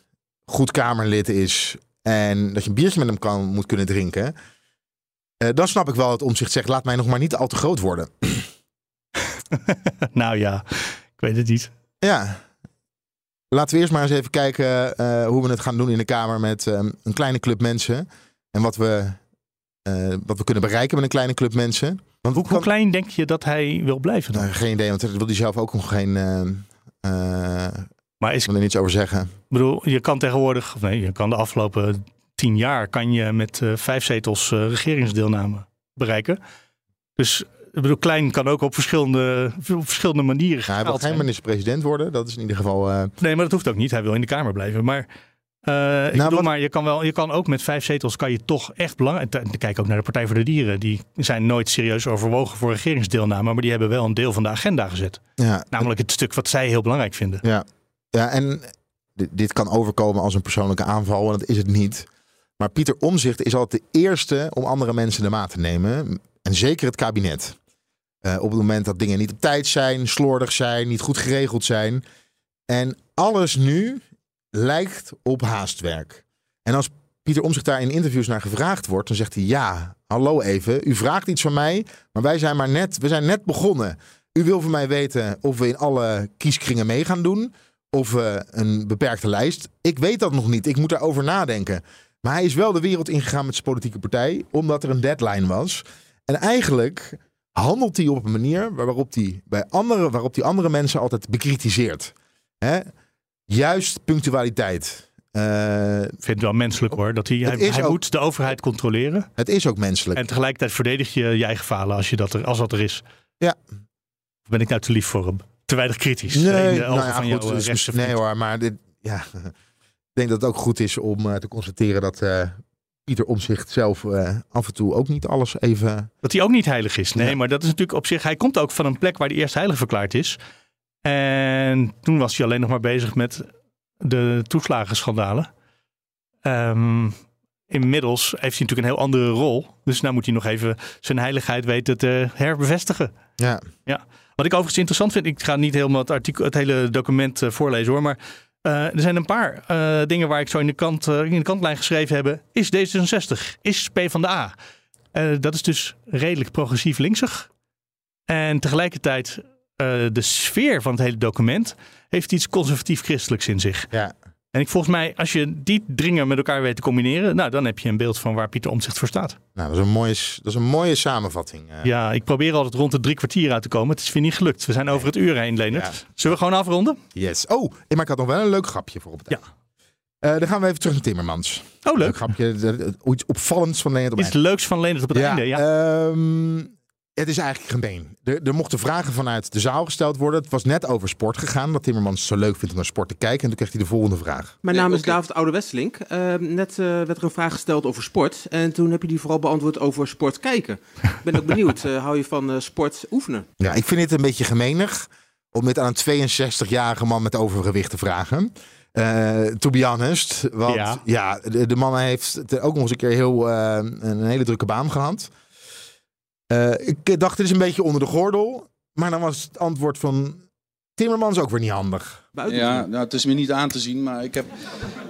goed Kamerlid is en dat je een biertje met hem kan, moet kunnen drinken. Eh, dan snap ik wel dat Omzicht zegt: laat mij nog maar niet al te groot worden. nou ja, ik weet het niet. Ja. Laten we eerst maar eens even kijken eh, hoe we het gaan doen in de Kamer met ehm, een kleine club mensen. En wat we, eh, wat we kunnen bereiken met een kleine club mensen. Want Hoe, klein denk je dat hij wil blijven dan? Nou, geen idee, want daar wil hij zelf ook nog geen. eh Maar is, ik wil er niets over zeggen. ik bedoel, je kan tegenwoordig, of nee, je kan de afgelopen tien jaar kan je met vijf zetels regeringsdeelname bereiken. Dus ik bedoel, klein kan ook op verschillende, op verschillende manieren Nou, hij wil geen minister-president worden. Dat is in ieder geval. eh, Nee, maar dat hoeft ook niet. Hij wil in de Kamer blijven. Maar, eh, ik bedoel, wat- maar je kan wel, je kan ook met vijf zetels kan je toch echt belangrijk. Kijk ook naar de Partij voor de Dieren. Die zijn nooit serieus overwogen voor regeringsdeelname, maar die hebben wel een deel van de agenda gezet. ja, Namelijk het stuk wat zij heel belangrijk vinden. Ja, ja en dit, dit kan overkomen als een persoonlijke aanval, en dat is het niet. Maar Pieter Omzicht is altijd de eerste om andere mensen de maat te nemen. En zeker het kabinet. Eh, op het moment dat dingen niet op tijd zijn, slordig zijn, niet goed geregeld zijn. En alles nu lijkt op haastwerk. En als Pieter Omzicht daar in interviews naar gevraagd wordt, dan zegt hij: Ja, hallo even, u vraagt iets van mij, maar wij zijn maar net, we zijn net begonnen. U wil van mij weten of we in alle kieskringen mee gaan doen. Of we een beperkte lijst. Ik weet dat nog niet. Ik moet daarover nadenken. Maar hij is wel de wereld ingegaan met zijn politieke partij. Omdat er een deadline was. En eigenlijk handelt hij op een manier waarop hij, bij andere, waarop hij andere mensen altijd bekritiseert. Hè? Juist punctualiteit. Eh, Ik vind het wel menselijk hoor. Dat hij, hij, is hij ook- moet de overheid controleren. het is ook menselijk. En tegelijkertijd verdedig je je eigen falen als, je dat er, als dat er is. Ja. Of ben ik nou te lief voor hem? Te weinig kritisch. Nee, de nou ja, van goed, eh, nee hoor, maar dit, ja, ik denk dat het ook goed is om eh, te constateren dat eh, Pieter Omzicht zelf eh, af en toe ook niet alles even... Dat hij ook niet heilig is. Nee, Ja. maar dat is natuurlijk op zich. Hij komt ook van een plek waar hij eerst heilig verklaard is. En toen was hij alleen nog maar bezig met de toeslagenschandalen. Ehm, inmiddels heeft hij natuurlijk een heel andere rol. Dus nou moet hij nog even zijn heiligheid weten te herbevestigen. Ja, Wat ik overigens interessant vind, ik ga niet helemaal het, artikel, het hele document eh, voorlezen hoor, maar eh, er zijn een paar eh, dingen waar ik zo in de, kant, eh, in de kantlijn geschreven heb. Is D66, is PvdA. Eh, dat is dus redelijk progressief linksig. En tegelijkertijd de sfeer van het hele document heeft iets conservatief-christelijks in zich. Ja. En ik volgens mij, als je die dringen met elkaar weet te combineren, nou, dan heb je een beeld van waar Pieter Omtzigt voor staat. Nou, dat is een mooie, dat is een mooie samenvatting. Uh. Ja, ik probeer altijd rond de drie kwartier uit te komen. Het is weer niet gelukt. We zijn over het uur heen, Leonard. Ja. Zullen we gewoon afronden? Yes. Oh, maar ik had nog wel een leuk grapje voor op het Ja. Uh, dan gaan we even terug naar Timmermans. Oh, leuk. Een grapje. Iets opvallends van Leonard op Iets leuks van Leonard op het ja, einde, ja. Um, het is eigenlijk gemeen. Er, er, mochten vragen vanuit de zaal gesteld worden. Het was net over sport gegaan. Dat Timmermans zo leuk vindt om naar sport te kijken. En toen kreeg hij de volgende vraag. Mijn naam is David Oude Westelink. Uh, net uh, werd er een vraag gesteld over sport. En toen heb je die vooral beantwoord over sport kijken. Ik ben ook benieuwd. Uh, hou je van sport oefenen? Ja, ik vind het een beetje gemeenig om dit aan een 62-jarige man met overgewicht te vragen. Uh, to be honest. Want ja, ja de, de, man heeft ook nog eens een keer heel, uh, een hele drukke baan gehad. Uh, ik dacht, het is een beetje onder de gordel. Maar dan was het antwoord van Timmermans ook weer niet handig. Buiten ja, nou, het is me niet aan te zien. Maar ik heb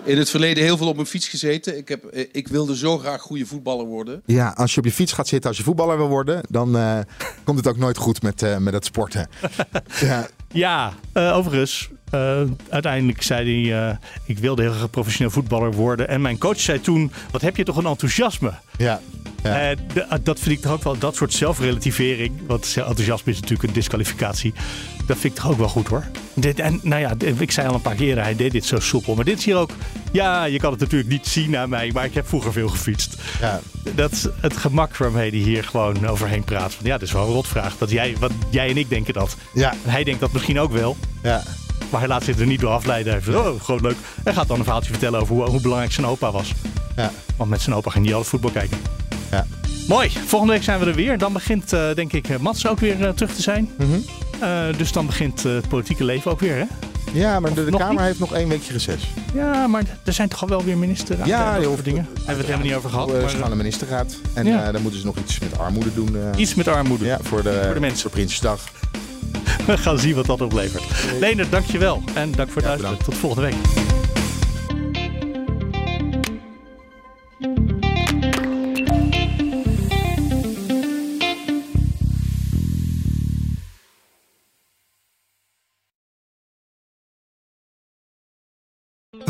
in het verleden heel veel op mijn fiets gezeten. Ik, heb, ik wilde zo graag goede voetballer worden. Ja, als je op je fiets gaat zitten als je voetballer wil worden... dan uh, komt het ook nooit goed met, uh, met het sporten. ja, ja overigens... Uh, uiteindelijk zei hij, uh, ik wilde heel graag professioneel voetballer worden. En mijn coach zei toen, wat heb je toch een enthousiasme. Ja. ja. Uh, dat vind ik toch ook wel, dat soort zelfrelativering. Want enthousiasme is natuurlijk een disqualificatie. Dat vind ik toch ook wel goed hoor. Dit, en nou ja, ik zei al een paar keren, hij deed dit zo soepel. Maar dit is hier ook, ja, je kan het natuurlijk niet zien aan mij. Maar ik heb vroeger veel gefietst. Ja. Dat het gemak waarmee hij hier gewoon overheen praat. Van, ja, dat is wel een rotvraag. Dat jij, wat, jij en ik denken dat. Ja. Hij denkt dat misschien ook wel. Ja. Maar hij laat zich er niet door afleiden. Hij oh, gewoon leuk. En gaat dan een verhaaltje vertellen over hoe, hoe belangrijk zijn opa was. Ja. Want met zijn opa ging hij altijd voetbal kijken. Ja. Mooi. Volgende week zijn we er weer. Dan begint, uh, denk ik, Mats ook weer uh, terug te zijn. Mm -hmm. uh, dus dan begint het politieke leven ook weer, hè? Ja, maar de, de Kamer niet? heeft nog één weekje reces. Ja, maar er zijn toch al wel weer ministers Ja, over over dingen. Hebben we het helemaal niet over gehad. Ze gaan de ministerraad. En ja. dan moeten ze nog iets met armoede doen. Iets met armoede. Ja, voor de, voor de mensen. Voor Prinsjesdag. We gaan zien wat dat oplevert. Leonard, dankjewel. En dank voor het ja, luisteren. Tot volgende week.